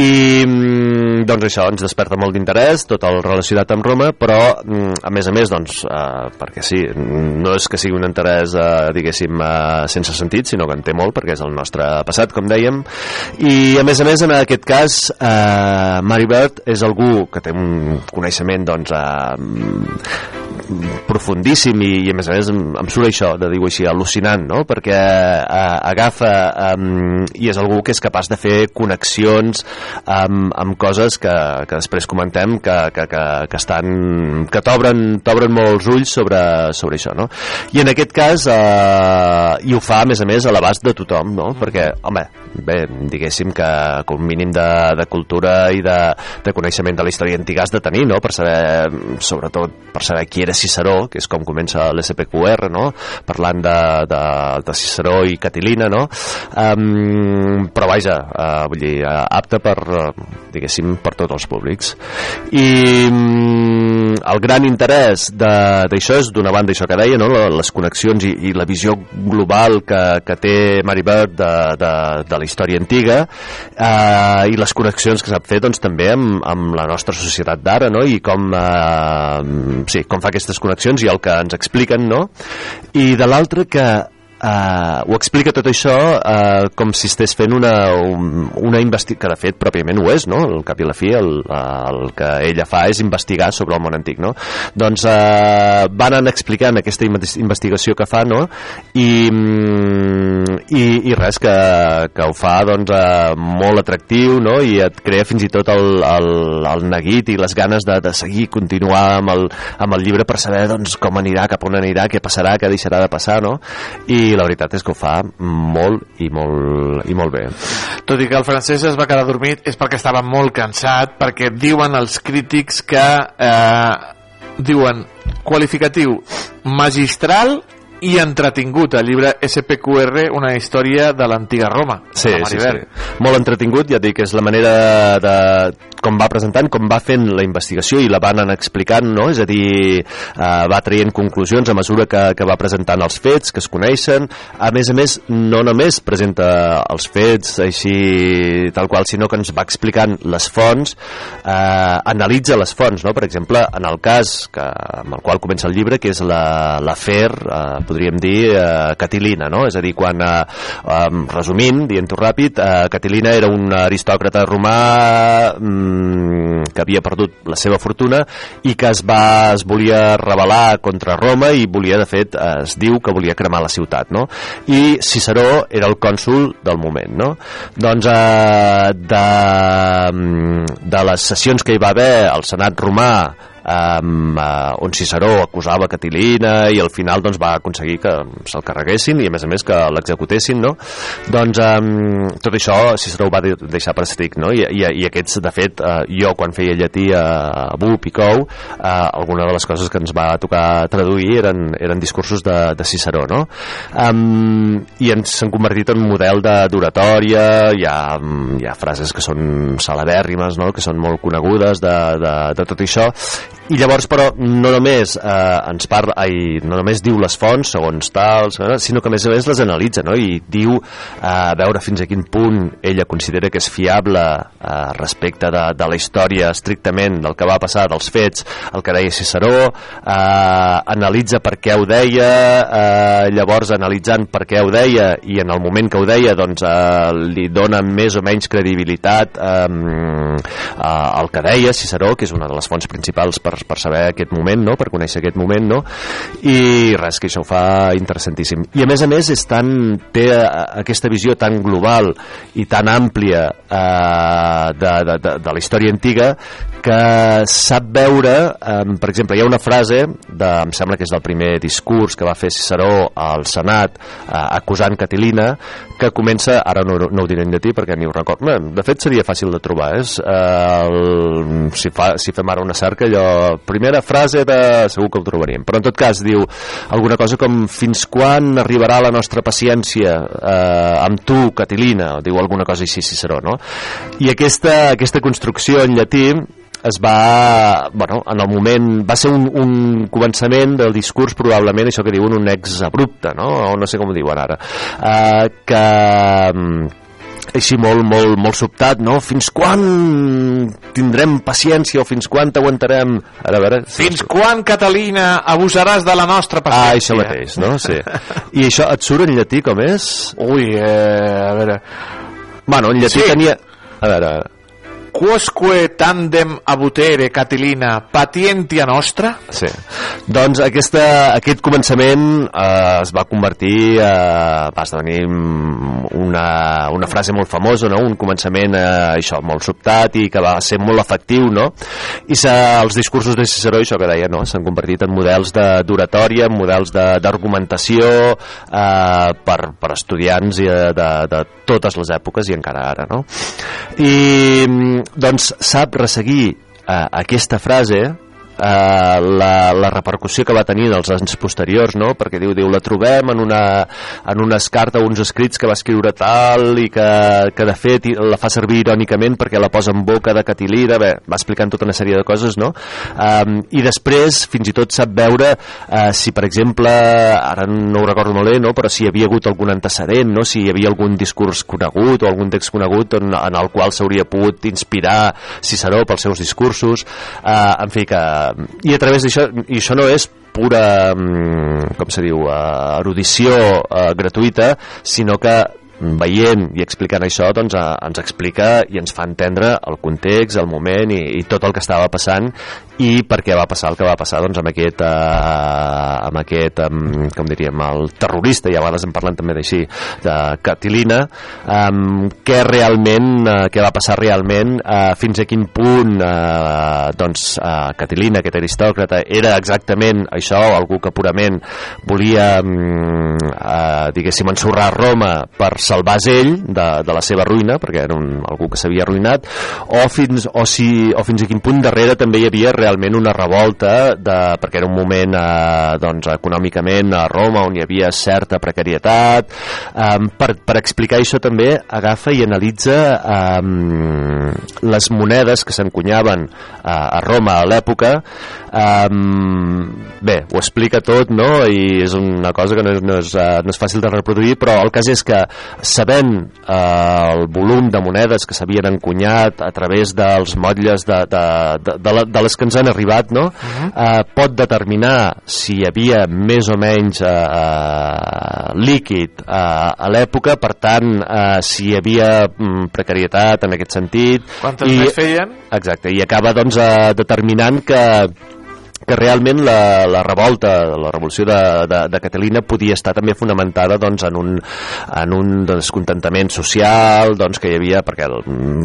I mm, doncs això ens desperta molt d'interès, tot el relacionat amb Roma, però mm, a més a més, doncs, eh, perquè sí, no és que sigui un interès, eh, diguéssim, eh, sense sentit, sinó que en té molt, perquè és el nostre passat, com dèiem, i a més a més, en aquest cas, eh, Mary Bird és algú que té un coneixement, doncs, eh, profundíssim i, i a més a més em, em surt això de dir-ho així, al·lucinant no? perquè eh, agafa um, i és algú que és capaç de fer connexions amb, amb coses que, que després comentem que, que, que, que estan que t'obren t'obren molts ulls sobre, sobre això no? i en aquest cas eh, i ho fa a més a més a l'abast de tothom no? perquè home, bé, diguéssim que, que un mínim de, de cultura i de, de coneixement de la història antiga has de tenir no? per saber, sobretot per saber qui era Ciceró, que és com comença l'SPQR, no? parlant de, de, de Ciceró i Catilina, no? Um, però vaja, uh, vull dir, uh, apte per, uh, diguéssim, per tots els públics. I um, el gran interès d'això és, d'una banda, això que deia, no? Les connexions i, i la visió global que, que té Mary Bird de, de, de la història antiga uh, i les connexions que sap fer doncs, també amb, amb la nostra societat d'ara no? i com, eh, sí, com fa aquestes connexions i el que ens expliquen no? i de l'altre que eh, ho explica tot això eh, com si estigués fent una, un, una investigació, que de fet pròpiament ho és, no? al cap i la fi el, el que ella fa és investigar sobre el món antic. No? Doncs eh, van anar explicant aquesta inves- investigació que fa no? I, mm, i, i res, que, que ho fa doncs, eh, molt atractiu no? i et crea fins i tot el, el, el neguit i les ganes de, de seguir, continuar amb el, amb el llibre per saber doncs, com anirà, cap on anirà, què passarà, què deixarà de passar, no? I la veritat és que ho fa molt i molt, i molt bé. Tot i que el francès es va quedar dormit és perquè estava molt cansat, perquè diuen els crítics que eh, diuen qualificatiu magistral i entretingut, el llibre SPQR, una història de l'antiga Roma. Sí, sí, sí. Molt entretingut, ja et dic, és la manera de com va presentant, com va fent la investigació i la van anar explicant, no? És a dir, eh, va traient conclusions a mesura que, que va presentant els fets, que es coneixen. A més a més, no només presenta els fets així tal qual, sinó que ens va explicant les fonts, eh, analitza les fonts, no? Per exemple, en el cas que, amb el qual comença el llibre, que és la- l'afer, la, eh, podríem dir, eh, Catilina, no? És a dir, quan, eh, eh, resumint, dient-ho ràpid, eh, Catilina era un aristòcrata romà mm, que havia perdut la seva fortuna i que es, va, es volia rebel·lar contra Roma i volia, de fet, eh, es diu que volia cremar la ciutat, no? I Ciceró era el cònsul del moment, no? Doncs eh, de, mm, de les sessions que hi va haver al Senat romà um, uh, on Ciceró acusava Catilina i al final doncs, va aconseguir que se'l carreguessin i a més a més que l'executessin no? doncs um, tot això Ciceró ho va de deixar per estic no? I, i, i aquests de fet uh, jo quan feia llatí a, a Bup i Cou uh, alguna de les coses que ens va tocar traduir eren, eren discursos de, de Ciceró no? um, i ens s'han convertit en un model de- d'oratòria hi, ha, hi ha frases que són celebèrrimes no? que són molt conegudes de, de, de tot això i llavors però no només eh, ens parla, ai, no només diu les fonts segons tals, sinó que a més a més les analitza no? i diu eh, a veure fins a quin punt ella considera que és fiable eh, respecte de, de la història estrictament del que va passar, dels fets el que deia Ciceró eh, analitza per què ho deia eh, llavors analitzant per què ho deia i en el moment que ho deia doncs eh, li dona més o menys credibilitat eh, eh, al que deia Ciceró, que és una de les fonts principals per, per saber aquest moment, no? per conèixer aquest moment, no? i res, que això ho fa interessantíssim. I a més a més és tan, té eh, aquesta visió tan global i tan àmplia eh, de, de, de, de la història antiga que sap veure, eh, per exemple, hi ha una frase, de, em sembla que és del primer discurs que va fer Ciceró al Senat eh, acusant Catilina, que comença, ara no, no ho diré en llatí perquè ni ho recordo, Bé, de fet seria fàcil de trobar, és, eh, el, si, fa, si fem ara una cerca, allò, primera frase de... segur que ho trobaríem, però en tot cas diu alguna cosa com fins quan arribarà la nostra paciència eh, amb tu, Catilina, o diu alguna cosa així Ciceró, no? I aquesta, aquesta construcció en llatí es va, bueno, en el moment va ser un, un començament del discurs probablement això que diuen un ex abrupte no? o no sé com ho diuen ara uh, que mm, així molt, molt, molt sobtat, no? Fins quan tindrem paciència o fins quan t'aguantarem? Ara, a veure... Fins quan, Catalina, abusaràs de la nostra Ah, paciència? això mateix, no? Sí. <laughs> I això et surt en llatí com és? Ui, eh, a veure... Bueno, en llatí Sí. tenia... A veure... Quosque tandem abutere, Catilina, patientia nostra? Sí. Doncs aquesta, aquest començament eh, es va convertir, eh, va esdevenir una, una frase molt famosa, no? un començament eh, això, molt sobtat i que va ser molt efectiu, no? I els discursos de Ciceró, això que deia, no? s'han convertit en models de- d'oratòria, en models de- d'argumentació eh, per, per estudiants i de, de, de totes les èpoques i encara ara, no? I doncs sap resseguir eh, aquesta frase eh, la, la repercussió que va tenir en els anys posteriors, no? perquè diu, diu la trobem en una, en unes cartes o uns escrits que va escriure tal i que, que de fet la fa servir irònicament perquè la posa en boca de Catilina, bé, va explicant tota una sèrie de coses, no? Um, I després fins i tot sap veure uh, si, per exemple, ara no ho recordo molt bé, no? però si hi havia hagut algun antecedent, no? si hi havia algun discurs conegut o algun text conegut en, en el qual s'hauria pogut inspirar Ciceró pels seus discursos, uh, en fi, que... I a través d'això, i això no és pura, mm, com se diu, uh, erudició uh, gratuïta, sinó que veient i explicant això doncs, eh, ens explica i ens fa entendre el context, el moment i, i tot el que estava passant i per què va passar el que va passar? Doncs, amb aquest, eh, amb aquest um, com diríem, el terrorista i a vegades en parlen també d'així de Catilina um, què realment uh, què va passar realment uh, fins a quin punt uh, doncs uh, Catilina, aquest aristòcrata era exactament això, algú que purament volia um, uh, diguéssim ensorrar Roma per salvar ell de, de la seva ruïna perquè era un, algú que s'havia arruïnat o fins, o, si, o fins a quin punt darrere també hi havia realment una revolta de, perquè era un moment eh, doncs, econòmicament a Roma on hi havia certa precarietat um, per, per explicar això també agafa i analitza um, les monedes que s'encunyaven uh, a Roma a l'època um, bé, ho explica tot no? i és una cosa que no és, no, és, uh, no és fàcil de reproduir però el cas és que sabent uh, el volum de monedes que s'havien encunyat a través dels motlles de, de, de, de, de les que ens han arribat no? uh -huh. uh, pot determinar si hi havia més o menys uh, uh, líquid uh, a l'època per tant uh, si hi havia um, precarietat en aquest sentit Quantes I, més feien? Exacte, i acaba doncs, uh, determinant que que realment la, la revolta, la revolució de, de, de Catalina podia estar també fonamentada doncs, en un, en un descontentament social doncs, que hi havia, perquè el,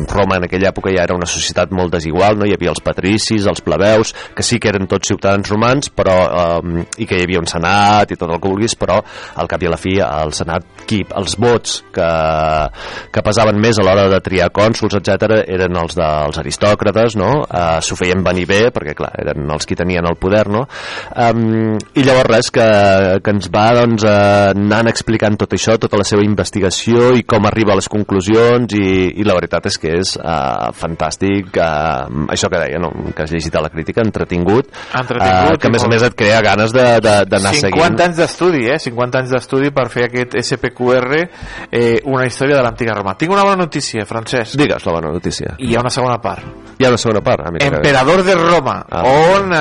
Roma en aquella època ja era una societat molt desigual, no? hi havia els patricis, els plebeus, que sí que eren tots ciutadans romans, però, eh, i que hi havia un senat i tot el que vulguis, però al cap i a la fi el senat, qui, els vots que, que pesaven més a l'hora de triar cònsuls, etc eren els dels aristòcrates, no? eh, s'ho feien venir bé, perquè clar, eren els qui tenien el poder, no? Um, I llavors res, que, que ens va doncs, uh, anant explicant tot això, tota la seva investigació i com arriba a les conclusions i, i la veritat és que és uh, fantàstic, uh, això que deia, no? que has llegit a la crítica, entretingut, Entretingut, uh, que a més a més et crea ganes d'anar de, de, 50 seguint. anys d'estudi, eh? 50 anys d'estudi per fer aquest SPQR, eh, una història de l'antiga Roma. Tinc una bona notícia, Francesc. Digues la bona notícia. I hi ha una segona part. Hi ha una segona part. Ah. Emperador de Roma, Ah. on eh,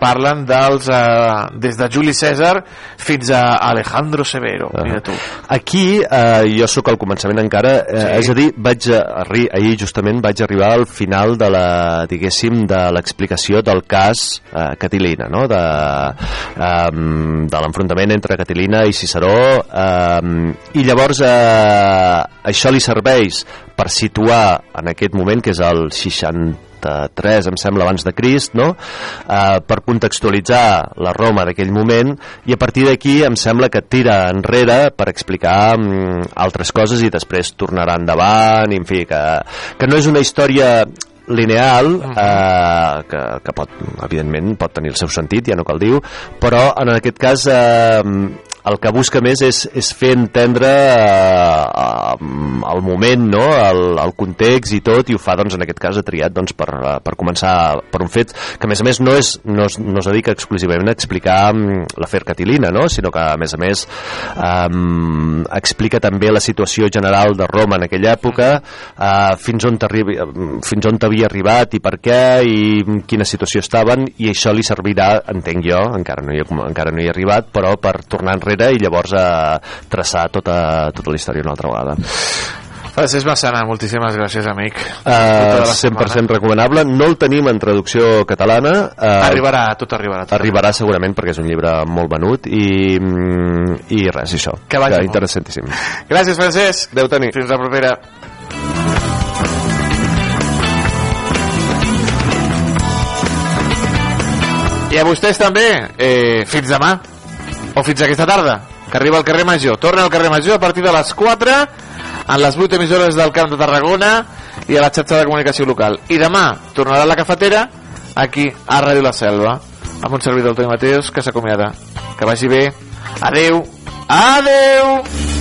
parlen dels eh, des de Juli Cèsar fins a Alejandro Severo. Ah. Mira tu. Aquí eh, jo sóc al començament encara, eh, Sí. és a dir, vaig a, arri, ahir justament vaig arribar al final de la, diguéssim, de l'explicació del cas eh, Catilina, no? de, eh, de l'enfrontament entre Catilina i Ciceró, eh, i llavors eh, això li serveix per situar en aquest moment, que és el 63, em sembla, abans de Crist, no? eh, per contextualitzar la Roma d'aquell moment, i a partir d'aquí em sembla que tira enrere per explicar mm, altres coses i després tornarà endavant, i en fi, que, que no és una història lineal eh, que, que pot, evidentment pot tenir el seu sentit, ja no cal dir però en aquest cas eh, el que busca més és, és fer entendre eh, el moment, no? el, el context i tot, i ho fa, doncs, en aquest cas, ha triat doncs, per, per començar per un fet que, a més a més, no, és, no, es, no es dedica exclusivament a explicar mm, l'afer Catilina, no? sinó que, a més a més, eh, explica també la situació general de Roma en aquella època, eh, fins, on t'arribi- fins on t'havia arribat i per què, i quina situació estaven, i això li servirà, entenc jo, encara no hi encara no hi he arribat, però per tornar enrere i llavors a traçar tota, tota la història una altra vegada. Francesc Massana, moltíssimes gràcies, amic. Uh, la 100% recomanable no el tenim en traducció catalana uh, Arribarà, tot arribarà. Tot arribarà segurament perquè és un llibre molt venut i, mm, i res, això Que vagi molt. interessantíssim Gràcies, Francesc. Adéu, Toni. Fins la propera. I a vostès també, eh, fins demà, o fins aquesta tarda, que arriba al carrer Major. Torna al carrer Major a partir de les 4, en les 8 emissores del Camp de Tarragona i a la xarxa de comunicació local. I demà tornarà a la cafetera, aquí, a Ràdio La Selva, amb un servidor, el Toni Mateus, que s'acomiada. Que vagi bé. Adeu. Adeu.